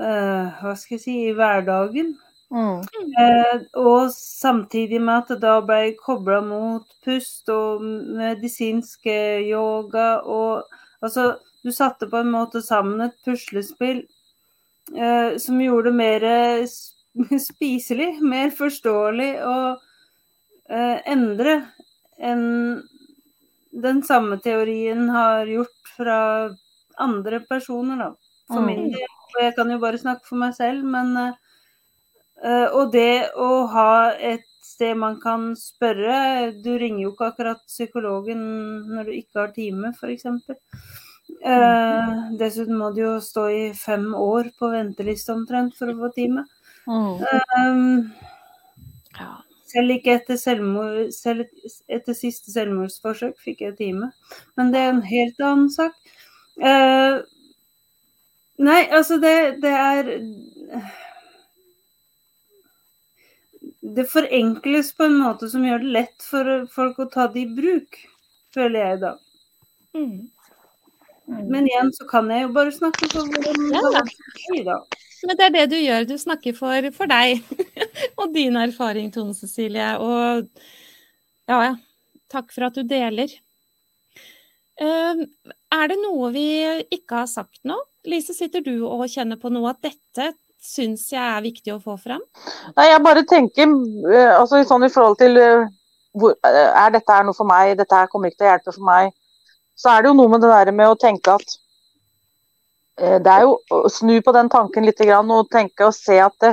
uh, Hva skal jeg si i hverdagen. Mm. Uh, og samtidig med at da ble kobla mot pust og medisinsk eh, yoga og Altså, du satte på en måte sammen et puslespill uh, som gjorde det mer spiselig, mer forståelig å endre enn den samme teorien har gjort fra andre personer, da. For Mm. min del. Og jeg kan jo bare snakke for meg selv, men eh, eh, Og det å ha et sted man kan spørre Du ringer jo ikke akkurat psykologen når du ikke har time, f.eks. Uh, dessuten må du jo stå i fem år på venteliste omtrent for å få time. Mm. Um, Ja. Selv ikke etter, selvmord, selv etter siste selvmordsforsøk fikk jeg time. Men det er en helt annen sak. Eh, nei, altså det, det er Det forenkles på en måte som gjør det lett for folk å ta det i bruk, føler jeg da. Mm. Men igjen så kan jeg jo bare snakke for hvordan det Ja. var da. Men det er det du gjør. Du snakker for, for deg og din erfaring, Tone Cecilie. Og ja, ja. Takk for at du deler. Eh, er det noe vi ikke har sagt nå? Lise, sitter du og kjenner på noe at dette syns jeg er viktig å få fram? Nei, jeg bare tenker eh, altså, sånn i forhold til eh, hvor, eh, Er dette her noe for meg? Dette her kommer ikke til å hjelpe for meg. Så er det jo noe med det der med å tenke at Det er jo å snu på den tanken litt grann, og tenke og se at det,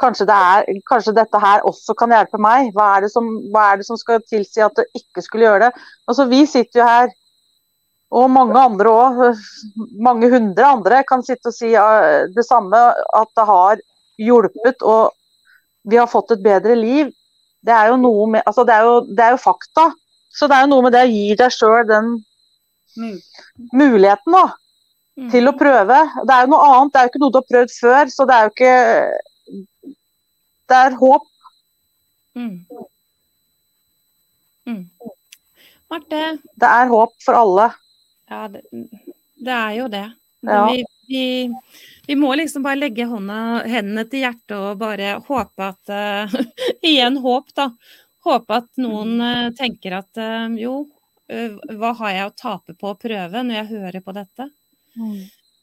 kanskje, det er, kanskje dette her også kan hjelpe meg. Hva er, det som, hva er det som skal tilsi at det ikke skulle gjøre det? Altså, vi sitter jo her, og mange andre òg, mange hundre andre kan sitte og si eh, det samme, at det har hjulpet og vi har fått et bedre liv. Det er jo noe med Altså, det er jo, det er jo fakta. Så det er jo noe med det å gi deg sjøl den Mm. muligheten da, Mm. til å prøve. Det er jo noe annet, det er jo ikke noe du har prøvd før, så det er jo ikke Det er håp. Mm. Mm. Marte, Det er håp for alle. ja, det, det er jo det. Ja. Vi, vi, vi må liksom bare legge hånda, hendene til hjertet og bare håpe at uh, Igjen håp, da. Håpe at noen uh, tenker at uh, jo, hva har jeg å tape på å prøve når jeg hører på dette?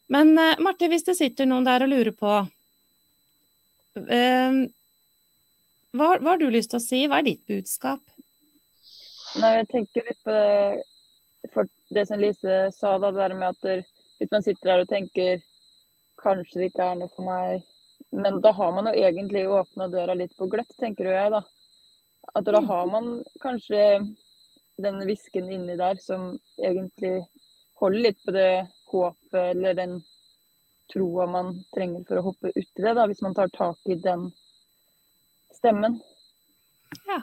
Men eh, Marte, hvis det sitter noen der og lurer på eh, hva, hva har du lyst til å si? Hva er ditt budskap? Nei, jeg tenker litt på det, det som Lise sa, da, det der med at der, hvis man sitter der og tenker kanskje det ikke er noe for meg, men da har man jo egentlig åpna døra litt på gløtt, tenker jeg, da. At da har man kanskje den hvisken inni der som egentlig holder litt på det håpet eller den troa man trenger for å hoppe uti det, da, hvis man tar tak i den stemmen. Ja.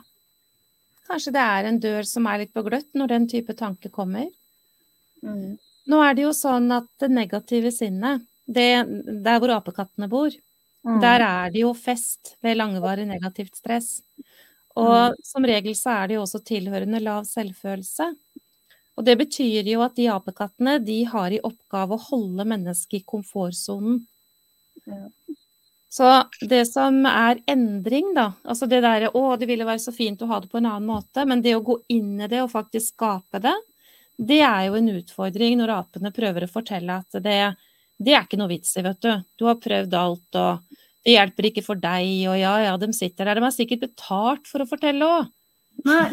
Kanskje det er en dør som er litt på gløtt når den type tanke kommer? Mm. Nå er det jo sånn at det negative sinnet, det, der hvor apekattene bor, Mm. der er det jo fest ved langvarig negativt stress. Og som regel så er det jo også tilhørende lav selvfølelse. Og det betyr jo at de apekattene, de har i oppgave å holde mennesket i komfortsonen. Ja. Så det som er endring, da, altså det derre å, det ville være så fint å ha det på en annen måte, men det å gå inn i det og faktisk skape det, det er jo en utfordring når apene prøver å fortelle at det, det er ikke noe vits i, vet du. Du har prøvd alt, og det hjelper ikke for deg, og ja, ja, de sitter der. De har sikkert betalt for å fortelle òg. Nei.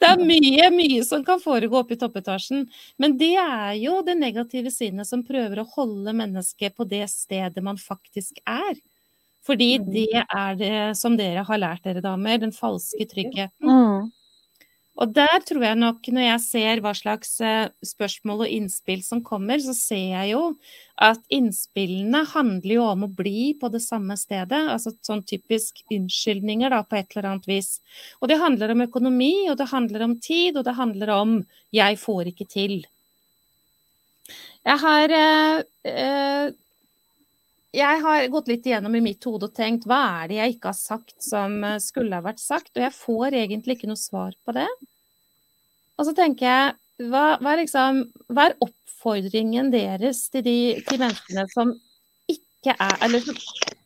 Det er mye, mye som kan foregå oppe i toppetasjen. Men det er jo det negative sinnet som prøver å holde mennesket på det stedet man faktisk er. Fordi det er det som dere har lært dere damer, den falske tryggheten. Og der tror jeg nok, når jeg ser hva slags eh, spørsmål og innspill som kommer, så ser jeg jo at innspillene handler jo om å bli på det samme stedet. Altså sånn typisk unnskyldninger da, på et eller annet vis. Og det handler om økonomi, og det handler om tid, og det handler om 'jeg får ikke til'. Jeg har eh, eh, jeg har gått litt igjennom i mitt hode og tenkt hva er det jeg ikke har sagt som eh, skulle ha vært sagt? Og jeg får egentlig ikke noe svar på det. Og så tenker jeg, hva, hva, er, liksom, hva er oppfordringen deres til de til menneskene som ikke er Eller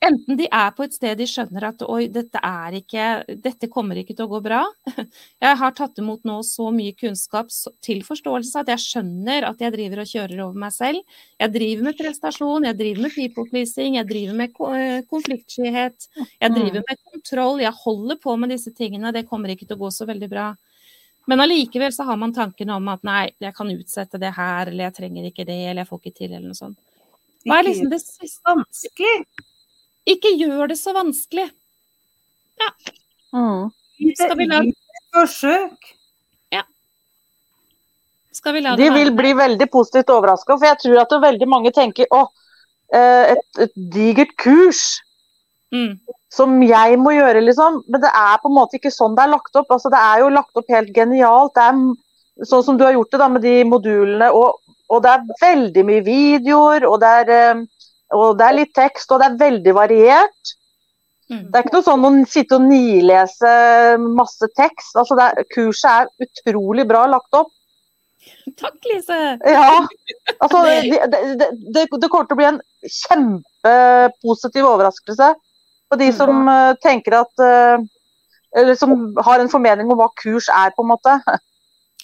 enten de er på et sted de skjønner at oi, dette ikke Dette kommer ikke til å gå bra. Jeg har tatt imot nå så mye kunnskap til forståelse at jeg skjønner at jeg driver og kjører over meg selv. Jeg driver med prestasjon, jeg driver med people pleasing, jeg driver med eh, konfliktskyhet. Jeg driver med kontroll, jeg holder på med disse tingene. Det kommer ikke til å gå så veldig bra. Men allikevel så har man tankene om at nei, jeg kan utsette det her, eller jeg trenger ikke det, eller jeg får ikke til, eller noe sånt. Hva er liksom det siste vanskelig? Ikke gjør det så vanskelig. Ja. Mm. Skal vi la, Forsøk. skal vi la det De vil bli veldig positivt overraska, for jeg tror at det veldig mange tenker å, eh, et, et digert kurs Mm. som jeg må gjøre, liksom. Men det er på en måte ikke sånn det er lagt opp. Altså, det er jo lagt opp helt genialt. Det er sånn som du har gjort det da, med de modulene. Og, og det er veldig mye videoer, og det, er, eh, og det er litt tekst, og det er veldig variert. Mm. Det er ikke noe sånn å sitte og nilese masse tekst. Altså, er, kurset er utrolig bra lagt opp. Takk, Lise. Ja. Altså, det, det, det, det kommer til å bli en kjempepositiv overraskelse på de som eh, tenker at eh, Eller som har en formening om hva kurs er, på en måte.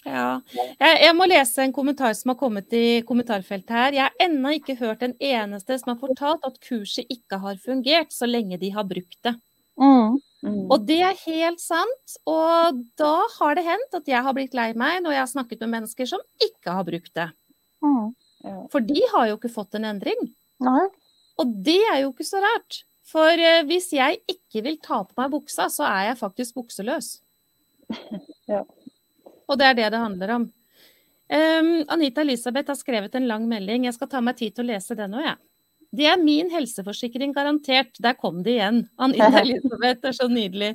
Ja. Jeg, jeg må lese en kommentar som har kommet i kommentarfeltet her. Jeg har ennå ikke hørt en eneste som har fortalt at kurset ikke har fungert, så lenge de har brukt det. Mm. Mm. Og det er helt sant. Og da har det hendt at jeg har blitt lei meg når jeg har snakket med mennesker som ikke har brukt det. Mm. For de har jo ikke fått en endring. Nei. Og det er jo ikke så rart. For eh, hvis jeg ikke vil ta på meg buksa, så er jeg faktisk bukseløs. Ja. Og det er det det handler om. Um, Anita Elisabeth har skrevet en lang melding. Jeg skal ta meg tid til å lese den òg, jeg. Det er min helseforsikring garantert. Der kom det igjen. Anita Elisabeth, er så nydelig.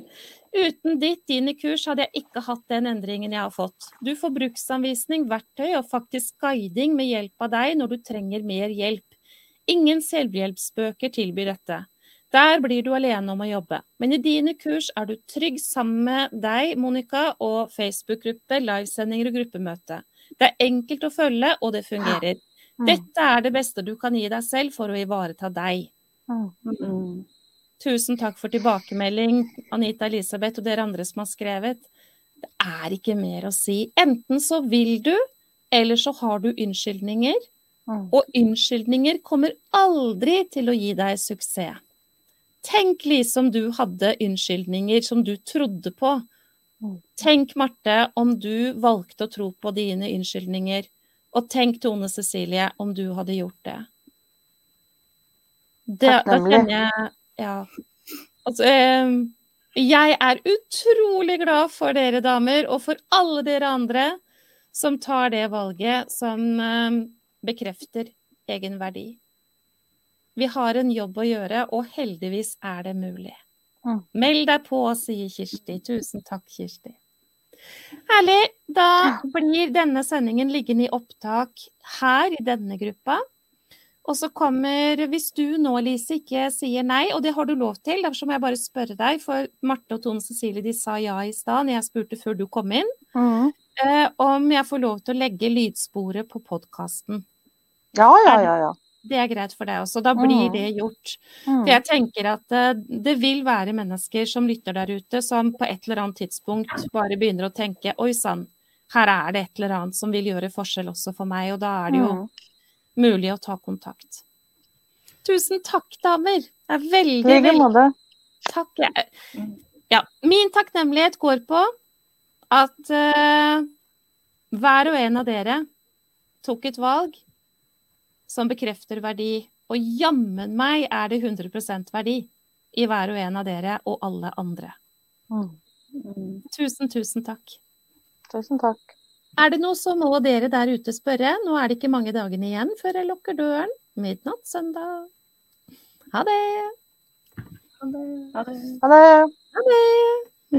Uten ditt dine kurs hadde jeg ikke hatt den endringen jeg har fått. Du får bruksanvisning, verktøy og faktisk guiding med hjelp av deg når du trenger mer hjelp. Ingen selvhjelpsbøker tilbyr dette. Der blir du alene om å jobbe. Men i dine kurs er du trygg sammen med deg, Monica, og Facebook-gruppe, livesendinger og gruppemøte. Det er enkelt å følge, og det fungerer. Mm. Dette er det beste du kan gi deg selv for å ivareta deg. Mm. Tusen takk for tilbakemelding, Anita Elisabeth og dere andre som har skrevet. Det er ikke mer å si. Enten så vil du, eller så har du unnskyldninger. Mm. Og unnskyldninger kommer aldri til å gi deg suksess. Tenk Lise om du hadde unnskyldninger som du trodde på. Tenk Marte om du valgte å tro på dine unnskyldninger. Og tenk Tone Cecilie om du hadde gjort det. det da kjenner jeg Ja. Altså, eh, jeg er utrolig glad for dere damer, og for alle dere andre som tar det valget som eh, bekrefter egen verdi. Vi har en jobb å gjøre, og heldigvis er det mulig. Mm. Meld deg på, sier Kirsti. Tusen takk, Kirsti. Herlig. Da blir denne sendingen liggende i opptak her i denne gruppa. Og så kommer, hvis du nå, Lise, ikke sier nei, og det har du lov til, derfor må jeg bare spørre deg, for Marte og Tone Cecilie de sa ja i stad når jeg spurte før du kom inn, Mm. eh, om jeg får lov til å legge lydsporet på podkasten. Ja, ja, ja. ja. Det er greit for deg også. Da blir Mm. det gjort. Mm. For jeg tenker at eh, det vil være mennesker som lytter der ute, som på et eller annet tidspunkt bare begynner å tenke oi sann, her er det et eller annet som vil gjøre forskjell også for meg, og da er det jo Mm. mulig å ta kontakt. Tusen takk, damer. Det er veldig, I like måte. takk. Ja. Ja, min takknemlighet går på at uh, hver og en av dere tok et valg som bekrefter verdi. Og jammen meg er det 100% verdi i hver og en av dere og alle andre. Mm. Mm. Tusen, tusen takk. Tusen takk. Er det noe så må dere der ute spørre. Nå er det ikke mange dagene igjen før jeg lukker døren. Midnatt søndag. Ha det. Ha det. Ha det. Ha det.